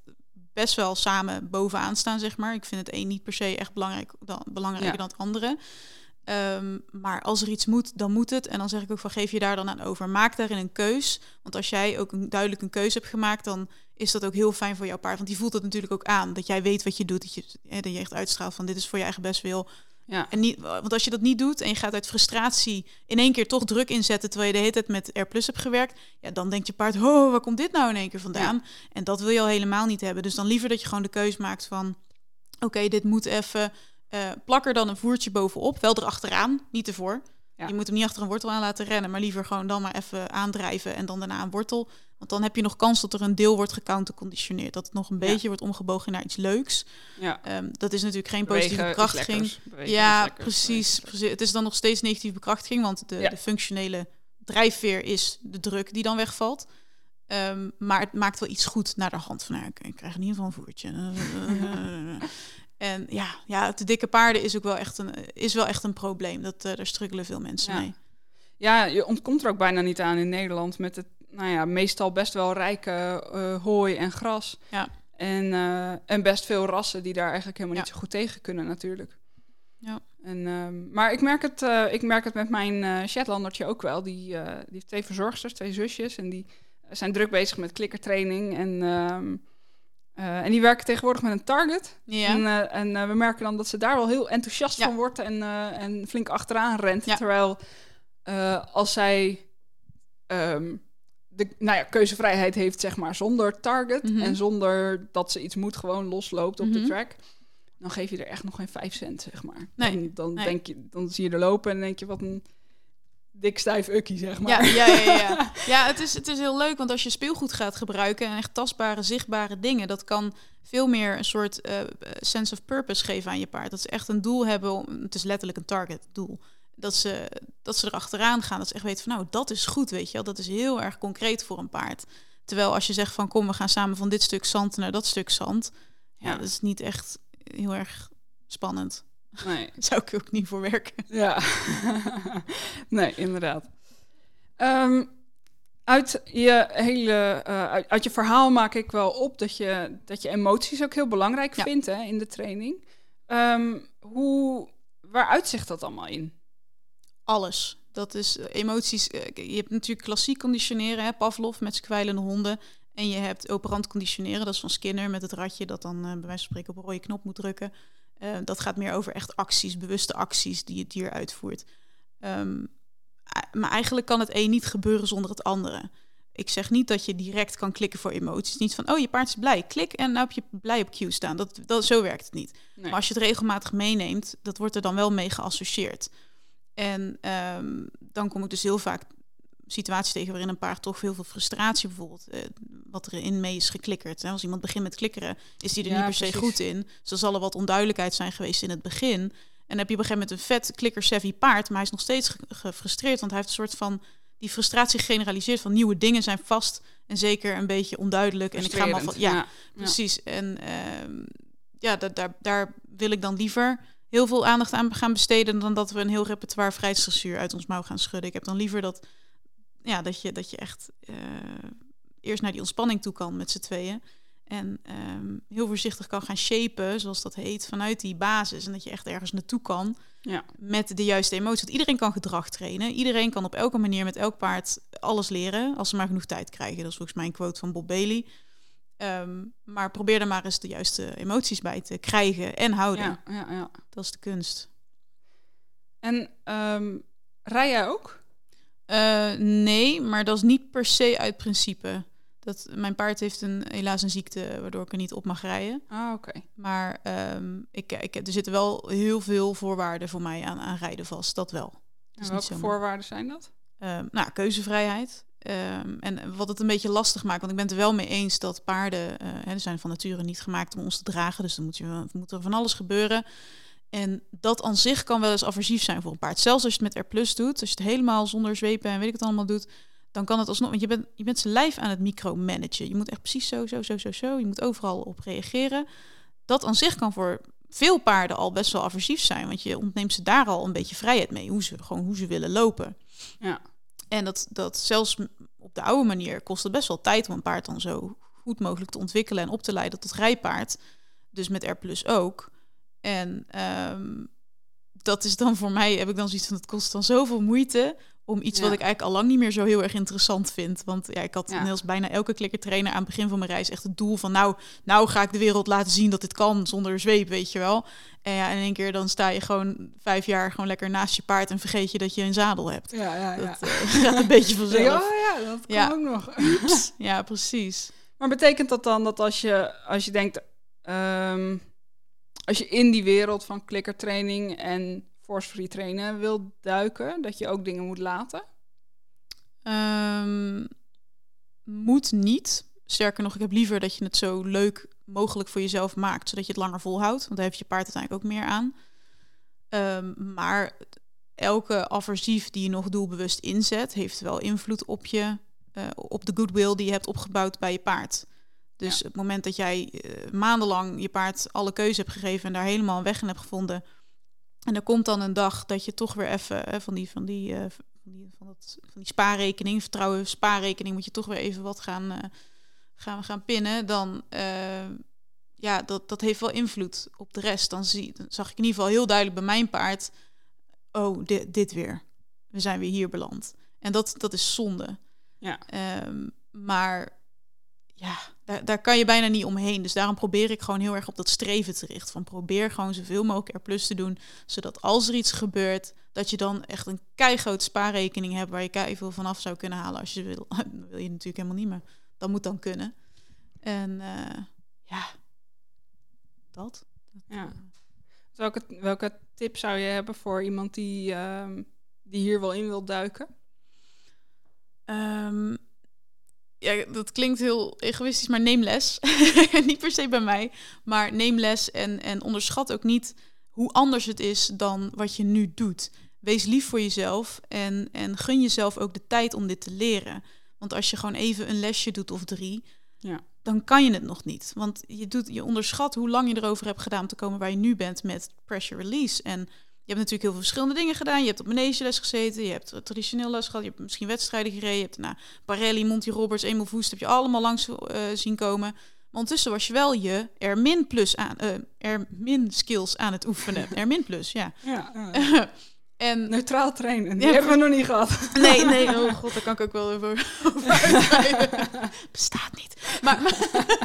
best wel samen bovenaan staan, zeg maar. Ik vind het een niet per se echt belangrijk, dan, belangrijker ja. dan het andere. Um, maar als er iets moet, dan moet het. En dan zeg ik ook van geef je daar dan aan over. Maak daarin een keus. Want als jij ook een, duidelijk een keuze hebt gemaakt, dan is dat ook heel fijn voor jouw paard. Want die voelt het natuurlijk ook aan. Dat jij weet wat je doet. Dat je, hè, dat je echt uitstraalt van dit is voor je eigen best wil. Ja. En niet, want als je dat niet doet en je gaat uit frustratie in één keer toch druk inzetten terwijl je de hele tijd met R plus hebt gewerkt, ja, dan denkt je paard, oh, waar komt dit nou in één keer vandaan? Ja. En dat wil je al helemaal niet hebben. Dus dan liever dat je gewoon de keus maakt van, oké, okay, dit moet even uh, plak er dan een voertje bovenop, wel erachteraan, niet ervoor. Ja. Je moet hem niet achter een wortel aan laten rennen, maar liever gewoon dan maar even aandrijven en dan daarna een wortel. Want dan heb je nog kans dat er een deel wordt gecounterconditioneerd. Dat het nog een beetje wordt omgebogen naar iets leuks. Ja. Um, dat is natuurlijk geen positieve bekrachtiging. Ja, precies, precies. Het is dan nog steeds negatieve bekrachtiging, want de, ja. de functionele drijfveer is de druk die dan wegvalt. Um, maar het maakt wel iets goed naar de hand van, nou, ik, ik krijg in ieder geval een voertje. En ja, ja, te dikke paarden is ook wel echt een, is wel echt een probleem. Dat, uh, daar struggelen veel mensen Ja. mee. Ja, je ontkomt er ook bijna niet aan in Nederland met het, nou ja, meestal best wel rijke eh, hooi en gras. Ja. En, eh, en best veel rassen die daar eigenlijk helemaal niet zo goed tegen kunnen natuurlijk. Ja. En, ehm, maar ik merk, het, eh, ik merk het met mijn eh Shetlandertje ook wel. Die, eh, die heeft twee verzorgsters, twee zusjes. En die zijn druk bezig met klikkertraining. En, ehm, eh, en die werken tegenwoordig met een target. Ja. En, eh, en eh, we merken dan dat ze daar wel heel enthousiast Ja. van wordt en, en flink achteraan rent. Ja. Terwijl als zij ehm, de nou ja, keuzevrijheid heeft, zeg maar, zonder target Mhm. en zonder dat ze iets moet, gewoon losloopt op de Mhm. track. Dan geef je er echt nog geen vijf cent, zeg maar. Nee, Dan, dan, nee. Denk je, dan zie je er lopen en denk je, wat een dik stijf ukkie, zeg maar. Ja, ja, ja, ja. ja het, is, het is heel leuk, want als je speelgoed gaat gebruiken en echt tastbare, zichtbare dingen, dat kan veel meer een soort eh, sense of purpose geven aan je paard. Dat ze echt een doel hebben, om, het is letterlijk een target doel. Dat ze, dat ze erachteraan gaan, dat ze echt weten van nou, dat is goed, weet je wel. Dat is heel erg concreet voor een paard. Terwijl als je zegt van kom, we gaan samen van dit stuk zand naar dat stuk zand. Ja, Ja. dat is niet echt heel erg spannend. Nee. Daar zou ik ook niet voor werken. Ja, nee, inderdaad. Ehm, uit je hele, eh, uit, uit je verhaal maak ik wel op dat je, dat je emoties ook heel belangrijk Ja. vindt hè, in de training. Ehm, hoe, waar uitzicht dat allemaal in? alles. Dat is eh, emoties. eh, Je hebt natuurlijk klassiek conditioneren, hè, Pavlov met zijn kwijlende honden. En je hebt operant conditioneren, dat is van Skinner met het ratje dat dan bij wijze van spreken op een rode knop moet drukken. Eh, dat gaat meer over echt acties, bewuste acties die het dier uitvoert. Ehm, maar eigenlijk kan het een niet gebeuren zonder het andere. Ik zeg niet dat je direct kan klikken voor emoties. Niet van, oh, je paard is blij, klik en nou heb je blij op cue staan. Dat, dat, zo werkt het niet. Nee. Maar als je het regelmatig meeneemt, dat wordt er dan wel mee geassocieerd. En ehm, dan kom ik dus heel vaak situaties tegen waarin een paard toch heel veel frustratie bijvoorbeeld, eh, wat erin mee is geklikkerd. Hè. Als iemand begint met klikkeren, is die er Ja, niet per se precies. goed in. Dus er zal er wat onduidelijkheid zijn geweest in het begin. En dan heb je op een gegeven moment een vet klikker-savvy paard, maar hij is nog steeds ge- gefrustreerd, want hij heeft een soort van die frustratie gegeneraliseerd van nieuwe dingen zijn vast en zeker een beetje onduidelijk. En ik ga maar van, ja, Precies. En ehm, ja, da- daar, daar wil ik dan liever heel veel aandacht aan gaan besteden dan dat we een heel repertoire vrijheidsdressuur uit ons mouw gaan schudden. Ik heb dan liever dat, ja, dat, je, dat je echt eh, eerst naar die ontspanning toe kan met z'n tweeën. En ehm, heel voorzichtig kan gaan shapen, zoals dat heet, vanuit die basis. En dat je echt ergens naartoe kan Ja. met de juiste emotie. Want iedereen kan gedrag trainen. Iedereen kan op elke manier met elk paard alles leren, als ze maar genoeg tijd krijgen. Dat is volgens mij een quote van Bob Bailey. Ehm, maar probeer er maar eens de juiste emoties bij te krijgen en houden. Ja, ja, ja. Dat is de kunst. En ehm, rij jij ook? Eh, nee, maar dat is niet per se uit principe. Dat, mijn paard heeft een, helaas een ziekte waardoor ik er niet op mag rijden. Ah, oké. Maar ehm, ik, ik, er zitten wel heel veel voorwaarden voor mij aan, aan rijden vast. Dat wel. En niet welke voorwaarden zijn dat? Ehm, nou, keuzevrijheid. Ehm, en wat het een beetje lastig maakt, want ik ben het er wel mee eens dat paarden, eh, hè, zijn van nature niet gemaakt om ons te dragen, dus dan moet, je, moet er van alles gebeuren. En dat aan zich kan wel eens aversief zijn voor een paard. Zelfs als je het met R plus doet, als je het helemaal zonder zwepen en weet ik het allemaal doet, dan kan het alsnog, want je bent, je bent zijn lijf aan het micromanagen. Je moet echt precies zo, zo, zo, zo, zo. Je moet overal op reageren. Dat aan zich kan voor veel paarden al best wel aversief zijn, want je ontneemt ze daar al een beetje vrijheid mee, hoe ze gewoon hoe ze willen lopen. Ja. En dat, dat zelfs op de oude manier kost het best wel tijd om een paard dan zo goed mogelijk te ontwikkelen en op te leiden tot rijpaard. Dus met R plus ook. En ehm, dat is dan voor mij, heb ik dan zoiets van, het kost dan zoveel moeite om iets Ja. wat ik eigenlijk al lang niet meer zo heel erg interessant vind. Want ja, ik had Ja. als bijna elke klikkertrainer aan het begin van mijn reis echt het doel van, nou, nou ga ik de wereld laten zien dat dit kan zonder zweep, weet je wel. En ja, in één keer dan sta je gewoon vijf jaar gewoon lekker naast je paard en vergeet je dat je een zadel hebt. Ja, ja, ja. Dat eh, gaat een beetje vanzelf. Ja, ja, dat kan Ja. ook nog. Ja, precies. Maar betekent dat dan dat als je, als je denkt, ehm, als je in die wereld van klikkertraining en force-free trainen wil duiken, dat je ook dingen moet laten? Ehm, moet niet. Sterker nog, ik heb liever dat je het zo leuk mogelijk voor jezelf maakt, zodat je het langer volhoudt. Want daar heeft je paard uiteindelijk ook meer aan. Ehm, maar elke aversief die je nog doelbewust inzet, heeft wel invloed op je, eh, op de goodwill die je hebt opgebouwd bij je paard. Dus Ja. het moment dat jij eh, maandenlang je paard alle keuze hebt gegeven en daar helemaal een weg in hebt gevonden. En er komt dan een dag dat je toch weer even eh, van die, van die, eh, van die, van dat, van die spaarrekening, vertrouwen spaarrekening, moet je toch weer even wat gaan, gaan, gaan pinnen. Dan, ja, dat, dat heeft wel invloed op de rest. Dan, zie, dan zag ik in ieder geval heel duidelijk bij mijn paard, oh, dit, dit weer. We zijn weer hier beland. En dat, dat is zonde. Ja. Ehm, maar ja, daar, daar kan je bijna niet omheen. Dus daarom probeer ik gewoon heel erg op dat streven te richten. Van probeer gewoon zoveel mogelijk R plus te doen. Zodat als er iets gebeurt, dat je dan echt een keigroot spaarrekening hebt waar je keiveel vanaf zou kunnen halen als je wil. Dat wil je natuurlijk helemaal niet, maar dat moet dan kunnen. En eh, ja, dat. Ja. Welke, welke tip zou je hebben voor iemand die, ehm, die hier wel in wil duiken? Ehm, ja, dat klinkt heel egoïstisch, maar neem les. niet per se bij mij, maar neem les en, en onderschat ook niet hoe anders het is dan wat je nu doet. Wees lief voor jezelf en, en gun jezelf ook de tijd om dit te leren. Want als je gewoon even een lesje doet of drie, Ja. dan kan je het nog niet. Want je, doet, je onderschat hoe lang je erover hebt gedaan om te komen waar je nu bent met pressure release. En je hebt natuurlijk heel veel verschillende dingen gedaan. Je hebt op les gezeten, je hebt traditioneel les gehad, je hebt misschien wedstrijden gereden. Je hebt na Barelli, Monty Roberts, Emil Voest, heb je allemaal langs eh, zien komen. Maar ondertussen was je wel je R-min plus aan, eh R-min skills aan het oefenen. R-min plus, ja. Ja, en neutraal trainen. Die Ja, hebben we nog niet gehad. Nee, nee, oh god, daar kan ik ook wel over, over. Bestaat niet. Maar,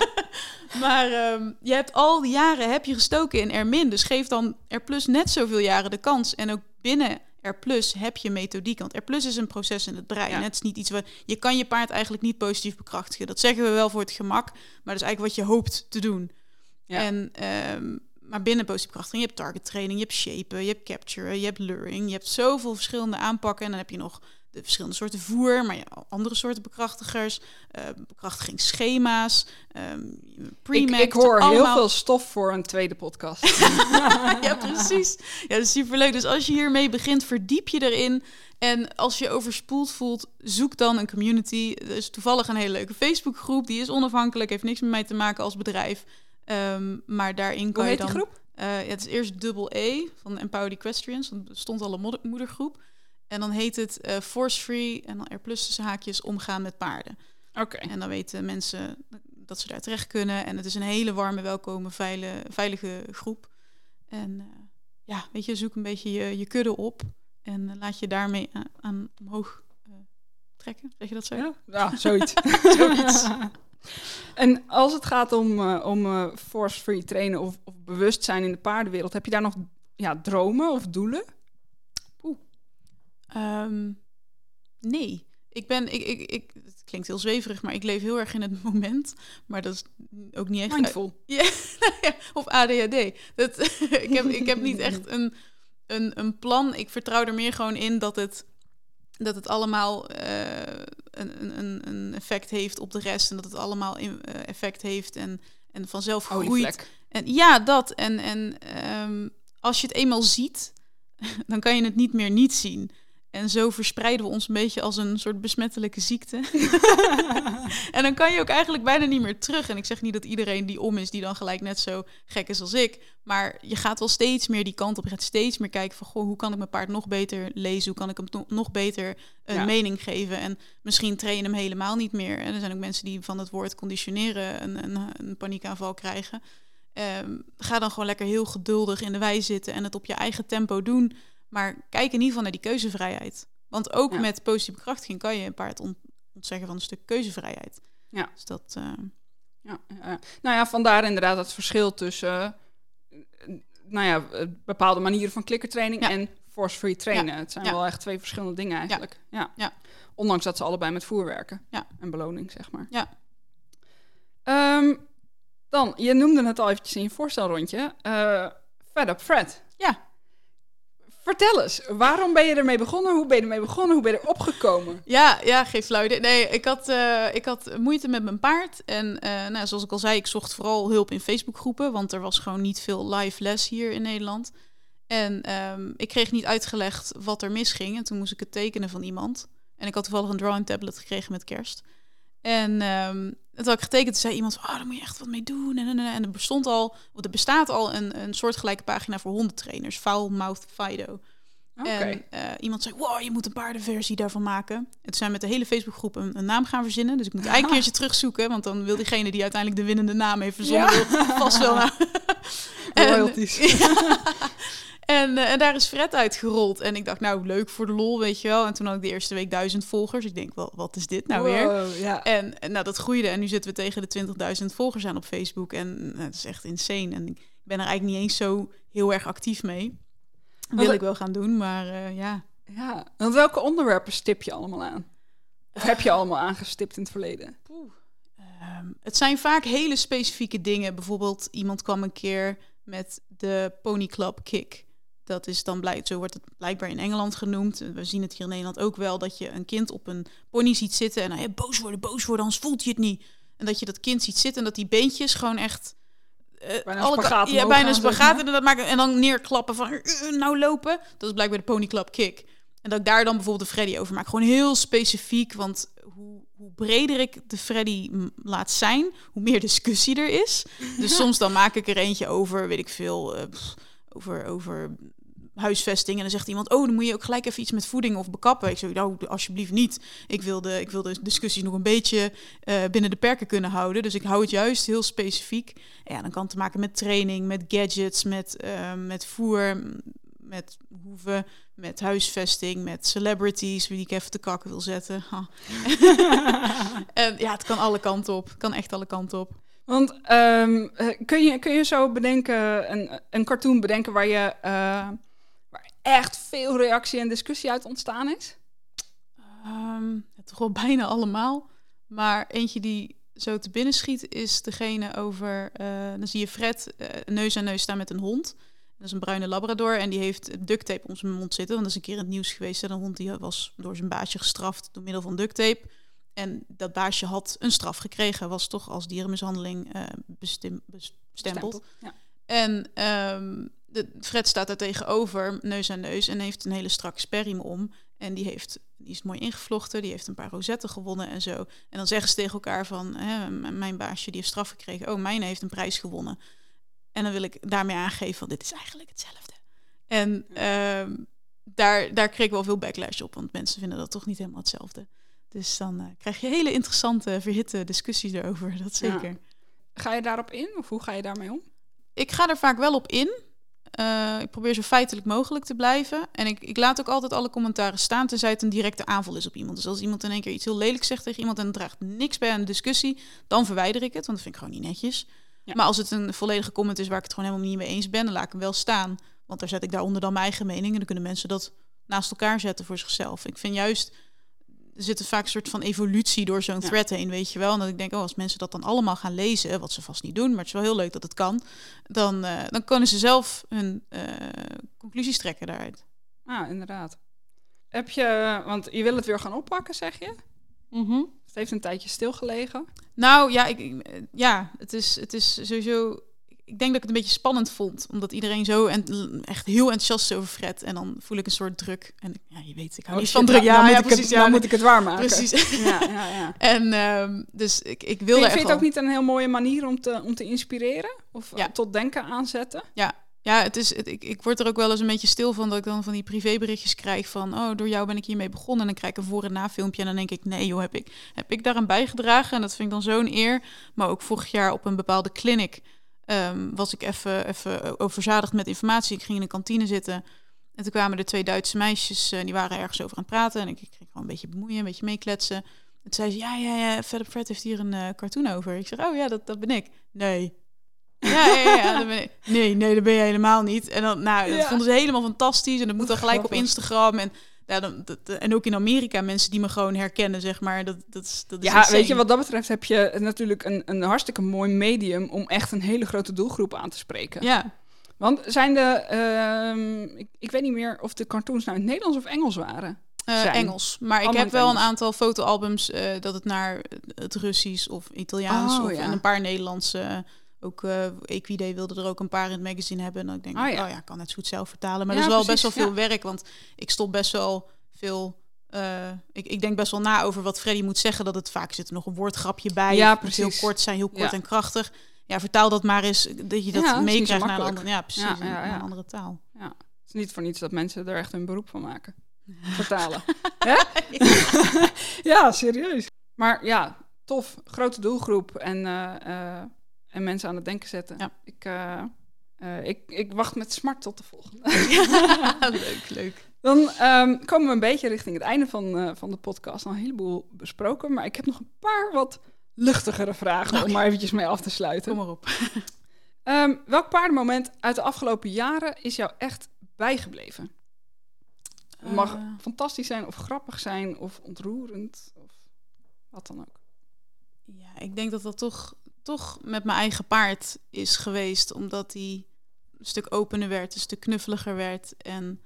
maar ehm, je hebt al die jaren heb je gestoken in R-min. Dus geef dan R plus net zoveel jaren de kans. En ook binnen R plus heb je methodiek. Want R plus is een proces in het brein. Ja. Het is niet iets wat... Je kan je paard eigenlijk niet positief bekrachtigen. Dat zeggen we wel voor het gemak. Maar dat is eigenlijk wat je hoopt te doen. Ja. En, ehm, maar binnen positieve bekrachtiging, je hebt target training, je hebt shapen, je hebt capture, je hebt luring. Je hebt zoveel verschillende aanpakken. En dan heb je nog de verschillende soorten voer, maar je hebt andere soorten bekrachtigers, eh bekrachtigingsschema's, ehm Ik, ik hoor heel veel stof voor een tweede podcast. ja, precies. Ja, dat is superleuk. Dus als je hiermee begint, verdiep je erin. En als je overspoeld voelt, zoek dan een community. Er is toevallig een hele leuke Facebookgroep. Die is onafhankelijk, heeft niks met mij te maken als bedrijf. Ehm, maar daarin Hoe kan je dan... groep? Eh, ja, het is eerst dubbel E van Empowered Equestrians. Want stond al een moeder- moedergroep. En dan heet het eh, Force Free en dan R plus tussen haakjes omgaan met paarden. Oké. En dan weten mensen dat ze daar terecht kunnen. En het is een hele warme, welkome, veilige, veilige groep. En eh, ja, weet je, zoek een beetje je, je kudde op. En laat je daarmee aan, aan omhoog trekken. Zeg je dat zo? Ja, ja zoiets. Zoiets. en als het gaat om, eh, om eh, force-free trainen of, of bewustzijn in de paardenwereld, heb je daar nog ja, dromen of doelen? Ehm, nee. Ik ben, ik, ik, ik, het klinkt heel zweverig, maar ik leef heel erg in het moment. Maar dat is ook niet echt. Mindful. Ja, ja, of ADHD. Dat, ik, heb, ik heb niet echt een, een, een plan. Ik vertrouw er meer gewoon in dat het, dat het allemaal eh, een, een, een effect heeft op de rest. En dat het allemaal in, eh, effect heeft en, en vanzelf groeit. Olievlek. En ja, dat. En, en ehm, als je het eenmaal ziet, dan kan je het niet meer niet zien. En zo verspreiden we ons een beetje als een soort besmettelijke ziekte. en dan kan je ook eigenlijk bijna niet meer terug. En ik zeg niet dat iedereen die om is, die dan gelijk net zo gek is als ik. Maar je gaat wel steeds meer die kant op. Je gaat steeds meer kijken van, goh, hoe kan ik mijn paard nog beter lezen? Hoe kan ik hem no- nog beter een Ja. mening geven? En misschien trainen hem helemaal niet meer. En er zijn ook mensen die van het woord conditioneren een, een, een paniekaanval krijgen. Ehm, ga dan gewoon lekker heel geduldig in de wei zitten en het op je eigen tempo doen. Maar kijk in ieder geval naar die keuzevrijheid. Want ook Ja. met positieve bekrachtiging kan je een paard ont- ontzeggen van een stuk keuzevrijheid. Ja. Dus dat, eh, Ja. Nou ja, vandaar inderdaad het verschil tussen eh, nou ja, bepaalde manieren van klikkertraining Ja. en force-free trainen. Ja. Het zijn wel echt twee verschillende dingen eigenlijk. Ja. Ja. Ondanks dat ze allebei met voer werken. Ja. En beloning, zeg maar. Ja. Ehm, dan, je noemde het al eventjes in je voorstelrondje. eh Fed Up Fred. Ja. Vertel eens, waarom ben je ermee begonnen? Hoe ben je ermee begonnen? Hoe ben je erop gekomen? Ja, ja, geen flauw idee. Nee, ik had, eh, ik had moeite met mijn paard. En eh, nou, zoals ik al zei, ik zocht vooral hulp in Facebookgroepen. Want er was gewoon niet veel live les hier in Nederland. En ehm, ik kreeg niet uitgelegd wat er misging. En toen moest ik het tekenen van iemand. En ik had toevallig een drawing tablet gekregen met kerst. En um, dat had ik getekend, zei iemand van, oh, daar moet je echt wat mee doen. En, en, en er bestond al, er bestaat al een, een soortgelijke pagina voor hondentrainers, Foul Mouth Fido. En uh, iemand zei, wow, je moet een paardenversie daarvan maken. En toen zijn we met de hele Facebookgroep een, een naam gaan verzinnen. Dus ik moet eigenlijk een keertje terugzoeken. Want dan wil diegene die uiteindelijk de winnende naam heeft verzonnen... Ja. vast wel naar... Royalties. En, uh, en, daar is Fred uitgerold. En ik dacht, nou, leuk voor de lol, weet je wel. En toen had ik de eerste week duizend volgers. Ik denk, wel, wat is dit nou weer? Ja. En, en, nou, dat groeide. En nu zitten we tegen de 20.000 volgers aan op Facebook. En uh, dat is echt insane. En ik ben er eigenlijk niet eens zo heel erg actief mee. Wil ik wel gaan doen, maar uh, ja. Ja, en welke onderwerpen stip je allemaal aan? Of heb je allemaal aangestipt in het verleden? Um, het zijn vaak hele specifieke dingen. Bijvoorbeeld, iemand kwam een keer met de Pony Club Kick. Dat is dan blijkt, zo wordt het blijkbaar in Engeland genoemd. We zien het hier in Nederland ook wel dat je een kind op een pony ziet zitten en hij boos worden, boos worden, anders voelt hij het niet. En dat je dat kind ziet zitten en dat die beentjes gewoon echt uh, bijna alle spagaat ja, bijna spagaat en dat maken en dan neerklappen van uh, nou lopen. Dat is blijkbaar de Pony Club Kick. En dat ik daar dan bijvoorbeeld de Freddy over maak. Gewoon heel specifiek, want hoe, hoe breder ik de Freddy laat zijn, hoe meer discussie er is. Dus soms dan maak ik er eentje over, weet ik veel, uh, over, over huisvesting. En dan zegt iemand, oh, dan moet je ook gelijk even iets met voeding of bekappen. Ik zeg, nou, alsjeblieft niet. Ik wil de, ik wil de discussie nog een beetje uh, binnen de perken kunnen houden. Dus ik hou het juist heel specifiek. Ja, dan kan het te maken met training, met gadgets, met, uh, met voer, met hoeven, met huisvesting, met celebrities, wie ik even te kakken wil zetten. en ja, het kan alle kanten op. Het kan echt alle kanten op. Want um, kun, je, kun je zo bedenken, een, een cartoon bedenken waar je uh, echt veel reactie en discussie uit ontstaan is? Um, toch wel bijna allemaal. Maar eentje die zo te binnen schiet is degene over. Uh, dan zie je Fred uh, neus aan neus staan met een hond. Dat is een bruine labrador en die heeft duct tape om zijn mond zitten. Want dat is een keer in het nieuws geweest. En een hond die was door zijn baasje gestraft door middel van duct tape. En dat baasje had een straf gekregen, was toch als dierenmishandeling uh, bestem, bestempeld. Ja. En um, de, Fred staat daar tegenover, neus aan neus, en heeft een hele strakke sperriem om. En die, heeft, die is mooi ingevlochten, die heeft een paar rozetten gewonnen en zo. En dan zeggen ze tegen elkaar van, hè, mijn baasje die heeft straf gekregen, oh, mijn heeft een prijs gewonnen. En dan wil ik daarmee aangeven van, dit is eigenlijk hetzelfde. En uh, daar, daar kreeg ik wel veel backlash op, want mensen vinden dat toch niet helemaal hetzelfde. Dus dan uh, krijg je hele interessante, verhitte discussies erover, dat zeker. Ja. Ga je daarop in of hoe ga je daarmee om? Ik ga er vaak wel op in. Uh, ik probeer zo feitelijk mogelijk te blijven. En ik, ik laat ook altijd alle commentaren staan, tenzij het een directe aanval is op iemand. Dus als iemand in één keer iets heel lelijks zegt tegen iemand en het draagt niks bij aan de discussie, dan verwijder ik het, want dat vind ik gewoon niet netjes. Ja. Maar als het een volledige comment is waar ik het gewoon helemaal niet mee eens ben, dan laat ik hem wel staan. Want daar zet ik daaronder dan mijn eigen mening en dan kunnen mensen dat naast elkaar zetten voor zichzelf. Ik vind juist er zit vaak een soort van evolutie door zo'n thread heen, weet je wel. En dat ik denk, oh, als mensen dat dan allemaal gaan lezen, wat ze vast niet doen, maar het is wel heel leuk dat het kan, dan, uh, dan kunnen ze zelf hun uh, conclusies trekken daaruit. Ah, inderdaad. Heb je, want je wil het weer gaan oppakken, zeg je? Mm Het heeft een tijdje stilgelegen. Nou ja, ik, ja het, is, het is sowieso ik denk dat ik het een beetje spannend vond. Omdat iedereen zo en, echt heel enthousiast is over Fred. En dan voel ik een soort druk. En ja, je weet, ik hou oh, niet van druk. Ja, ja, precies. Het, ja, dan moet ik het waarmaken. Precies. ja, ja, ja. En um, dus ik, ik wil Vind je het ook niet een heel mooie manier om te, om te inspireren? Of ja. tot denken aanzetten? Ja, ja, het is, het, ik, ik word er ook wel eens een beetje stil van dat ik dan van die privéberichtjes krijg van, oh, door jou ben ik hiermee begonnen. En dan krijg ik een voor- en na-filmpje en dan denk ik, nee joh, heb ik, heb ik daaraan bijgedragen? En dat vind ik dan zo'n eer. Maar ook vorig jaar op een bepaalde clinic um, was ik even, even overzadigd met informatie. Ik ging in de kantine zitten. En toen kwamen er twee Duitse meisjes, uh, die waren ergens over aan het praten. En ik, ik ging gewoon een beetje bemoeien, een beetje meekletsen. En toen zei ze, ja, ja, ja, Fred heeft hier een uh, cartoon over. Ik zeg, oh ja, dat, dat ben ik. Nee. ja, ja, ja, dat ben ik. Nee, nee, dat ben je helemaal niet. En dan, nou, dat ja. vonden ze helemaal fantastisch. En dat moet dan gelijk op Instagram. En ja, dan, dat, en ook in Amerika mensen die me gewoon herkennen, zeg maar. Dat, dat, is, dat is ja, weet je, wat dat betreft heb je natuurlijk een, een hartstikke mooi medium om echt een hele grote doelgroep aan te spreken. Ja. Want zijn de, uh, ik, ik, weet niet meer of de cartoons nou in het Nederlands of Engels waren. Uh, Engels. Maar Allemaal ik heb wel Engels. een aantal fotoalbums uh, dat het naar het Russisch of Italiaans oh, of ja. en een paar Nederlandse ook uh, Equide wilde er ook een paar in het magazine hebben. En dan denk ik, oh ja, oh ja kan het goed zelf vertalen. Maar ja, dat is wel precies, best wel veel ja. werk, want ik stop best wel veel eh, ik, ik denk best wel na over wat Freddy moet zeggen. Dat het vaak zit er nog een woordgrapje bij. Ja, het heel precies. kort zijn, heel kort Ja. en krachtig. Ja, vertaal dat maar eens, dat je dat Ja, meekrijgt naar een andere, ja, precies, Ja, ja, ja. een andere taal. Het is niet voor niets dat mensen er echt een beroep van maken. Vertalen. Ja, serieus. Maar ja, tof. Grote doelgroep en, eh, eh, en mensen aan het denken zetten. Ja. Ik, eh, eh, ik, ik wacht met smart tot de volgende. leuk, leuk. Dan ehm, komen we een beetje richting het einde van, eh, van de podcast. Al een heleboel besproken, maar ik heb nog een paar wat luchtigere vragen om maar eventjes mee af te sluiten. Kom maar op. Ehm, welk paardenmoment uit de afgelopen jaren is jou echt bijgebleven? Het mag fantastisch zijn of grappig zijn of ontroerend of wat dan ook. Ja, ik denk dat dat toch, toch met mijn eigen paard is geweest. Omdat hij een stuk opener werd, een stuk knuffeliger werd. En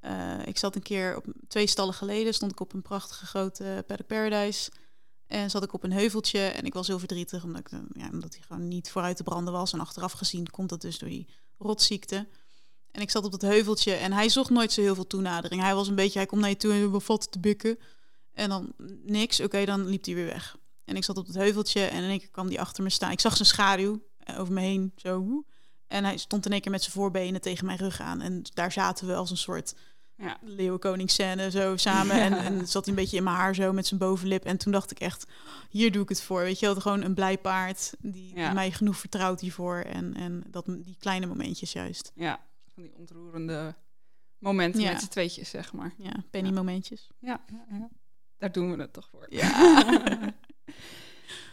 eh, ik zat een keer, op twee stallen geleden, stond ik op een prachtige grote Paddock Paradise. En zat ik op een heuveltje en ik was heel verdrietig omdat, ja, omdat hij gewoon niet vooruit te branden was. En achteraf gezien komt dat dus door die rotziekte. En ik zat op dat heuveltje en hij zocht nooit zo heel veel toenadering. Hij was een beetje, hij komt naar je toe en te bikken. En dan niks, oké, dan liep hij weer weg. En ik zat op het heuveltje en in één keer kwam hij achter me staan. Ik zag zijn schaduw eh, over me heen, zo. En hij stond in één keer met zijn voorbenen tegen mijn rug aan. En daar zaten we als een soort Ja. leeuwenkoningsscène zo samen. En, en zat hij een beetje in mijn haar zo met zijn bovenlip. En toen dacht ik echt, hier doe ik het voor. Weet je wel, gewoon een blij paard die, Ja. die mij genoeg vertrouwt hiervoor. En, en dat, die kleine momentjes juist. Ja, van die ontroerende momenten Ja. met z'n tweetjes, zeg maar. Ja, penny momentjes. Ja. daar doen we het toch voor. Ja.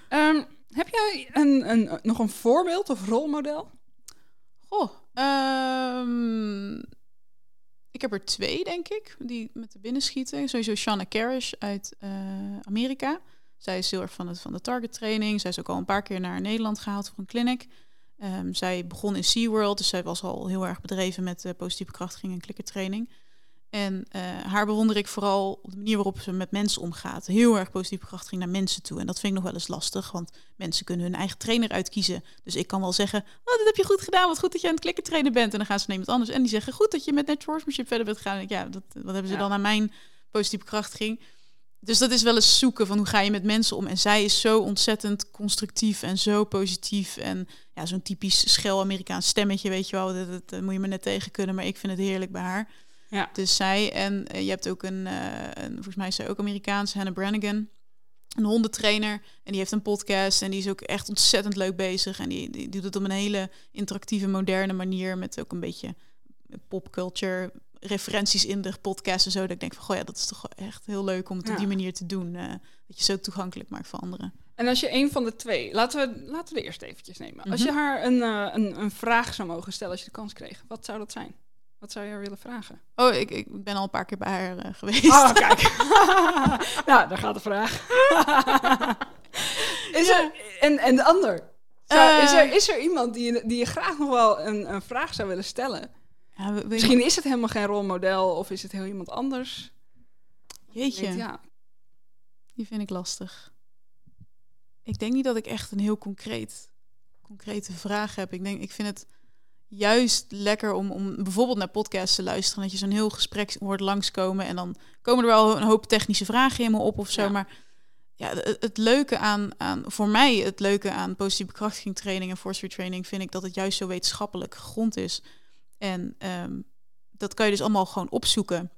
Ehm, heb jij een, een, nog een voorbeeld of rolmodel? Goh, ehm, ik heb er twee, denk ik, die met de binnen schieten. Sowieso Shanna Carish uit eh, Amerika. Zij is heel erg van, het, van de target training. Zij is ook al een paar keer naar Nederland gehaald voor een clinic. Ehm, zij begon in SeaWorld, dus zij was al heel erg bedreven met eh, positieve krachtiging en klikkertraining. En eh, haar bewonder ik vooral op de manier waarop ze met mensen omgaat. Heel erg positieve krachtiging naar mensen toe. En dat vind ik nog wel eens lastig, want mensen kunnen hun eigen trainer uitkiezen. Dus ik kan wel zeggen, oh, dat heb je goed gedaan. Wat goed dat je aan het klikken trainen bent. En dan gaan ze naar iemand anders. En die zeggen, goed dat je met natural horsemanship verder bent gegaan. Ja, dat, wat hebben ze Ja. dan aan mijn positieve krachtiging? Dus dat is wel eens zoeken van hoe ga je met mensen om. En zij is zo ontzettend constructief en zo positief. En ja, zo'n typisch schel Amerikaans stemmetje, weet je wel. Dat, dat, dat moet je me net tegen kunnen. Maar ik vind het heerlijk bij haar. Ja. Dus zij en eh, je hebt ook een, eh, een, volgens mij is zij ook Amerikaans, Hannah Brannigan, een hondentrainer. En die heeft een podcast en die is ook echt ontzettend leuk bezig. En die, die doet het op een hele interactieve, moderne manier met ook een beetje popculture referenties in de podcast en zo. Dat ik denk van, goh ja, dat is toch echt heel leuk om het Ja. op die manier te doen. eh, dat je zo toegankelijk maakt voor anderen. En als je een van de twee, laten we, laten we de eerste eventjes nemen. Als Mhm. je haar een, een, een vraag zou mogen stellen als je de kans kreeg, wat zou dat zijn? Wat zou je haar willen vragen? Oh, ik, ik ben al een paar keer bij haar eh, geweest. Oh, kijk. nou, daar gaat de vraag. is Ja. er, en, en de ander? Zou- is, er, Eh. is er iemand die je, die je graag nog wel een, een vraag zou willen stellen? Ja, we- Misschien is het helemaal geen rolmodel of is het heel iemand anders. Jeetje. Weet, ja. Die vind ik lastig. Ik denk niet dat ik echt een heel concreet, concrete vraag heb. Ik denk, ik vind het juist lekker om, om bijvoorbeeld naar podcasts te luisteren. Dat je zo'n heel gesprek hoort langskomen. En dan komen er wel een hoop technische vragen in me op of zo. Ja. Maar ja, het, het leuke aan, aan, voor mij, het leuke aan positieve bekrachtiging training en force training vind ik dat het juist zo wetenschappelijk gegrond is. En ehm, dat kan je dus allemaal gewoon opzoeken.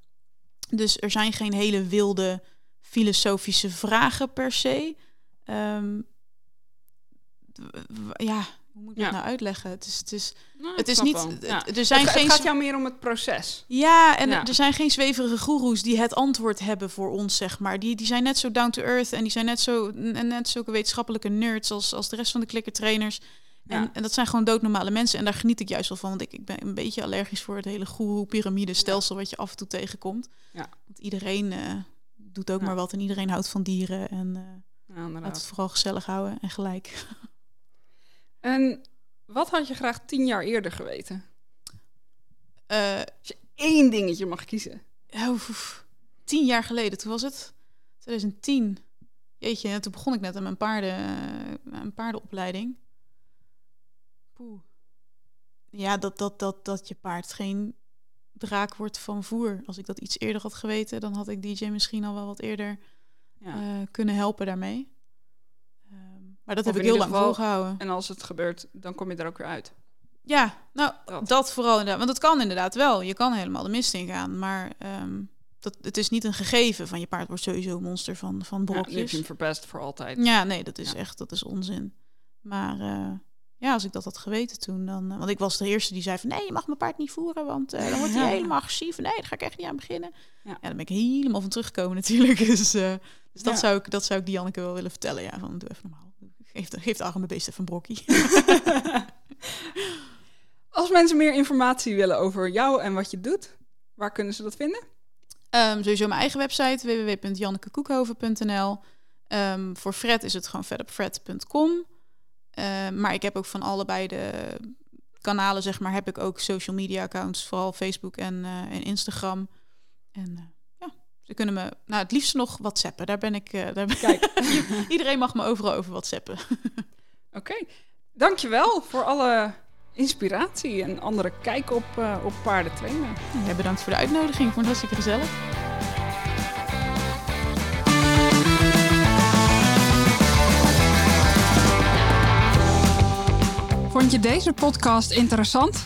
Dus er zijn geen hele wilde filosofische vragen per se. Ehm, ja, hoe moet ik Ja. dat nou uitleggen? Het is, het is, Nou, het is niet. Ja. Er zijn het, geen. het gaat jou meer om het proces. Ja, en Ja. er zijn geen zweverige goeroes die het antwoord hebben voor ons, zeg maar. Die, die zijn net zo down to earth en die zijn net zo en net zulke wetenschappelijke nerds als, als de rest van de klikkertrainers. En, Ja. en dat zijn gewoon doodnormale mensen. En daar geniet ik juist wel van. Want ik, ik ben een beetje allergisch voor het hele goeroe-pyramide-stelsel wat je af en toe tegenkomt. Ja. Want iedereen eh, doet ook maar wat en iedereen houdt van dieren. En eh laat het vooral gezellig houden en gelijk. En wat had je graag tien jaar eerder geweten? Eh, Als je één dingetje mag kiezen. Ja, oef, tien jaar geleden, toen was het 2010. Jeetje, en toen begon ik net aan mijn paarden, eh, mijn paardenopleiding. Poeh. Ja, dat, dat, dat, dat je paard geen draak wordt van voer. Als ik dat iets eerder had geweten, dan had ik DJ misschien al wel wat eerder Ja. eh, kunnen helpen daarmee. Maar dat Of heb ik heel lang geval- volgehouden. En als het gebeurt, dan kom je er ook weer uit. Ja, nou, Dat. dat. vooral inderdaad. Want dat kan inderdaad wel. Je kan helemaal de mist ingaan. Maar ehm, dat, het is niet een gegeven van je paard wordt sowieso een monster van, van Ja, heb brokjes. je hem verpest voor altijd. Ja, nee, dat is Ja. echt, dat is onzin. Maar eh, ja, als ik dat had geweten toen, dan... eh, want ik was de eerste die zei van, nee, je mag mijn paard niet voeren, want eh, dan wordt hij Ja. helemaal agressief. Nee, daar ga ik echt niet aan beginnen. Ja. Ja, daar ben ik helemaal van teruggekomen natuurlijk. Dus, dus dat, Ja. zou ik, dat zou ik Dianneke wel willen vertellen. Ja, van, doe even normaal. Geef, de- geef de arme beest even een brokkie. Als mensen meer informatie willen over jou en wat je doet, waar kunnen ze dat vinden? Ehm, sowieso mijn eigen website, www.jannekekoekhoven.nl. Ehm, voor Fred is het gewoon fredopfred.com. Ehm, maar ik heb ook van allebei de kanalen, zeg maar, heb ik ook social media accounts. Vooral Facebook en, eh, en Instagram. En eh, ze kunnen me, nou het liefst nog whatsappen. Daar ben ik, eh, daar ben Kijk, Iedereen mag me overal over whatsappen. oké. Dankjewel voor alle inspiratie en andere kijk op, eh, op paarden trainen. Ja, bedankt voor de uitnodiging. Ik vond het hartstikke gezellig. Vond je deze podcast interessant?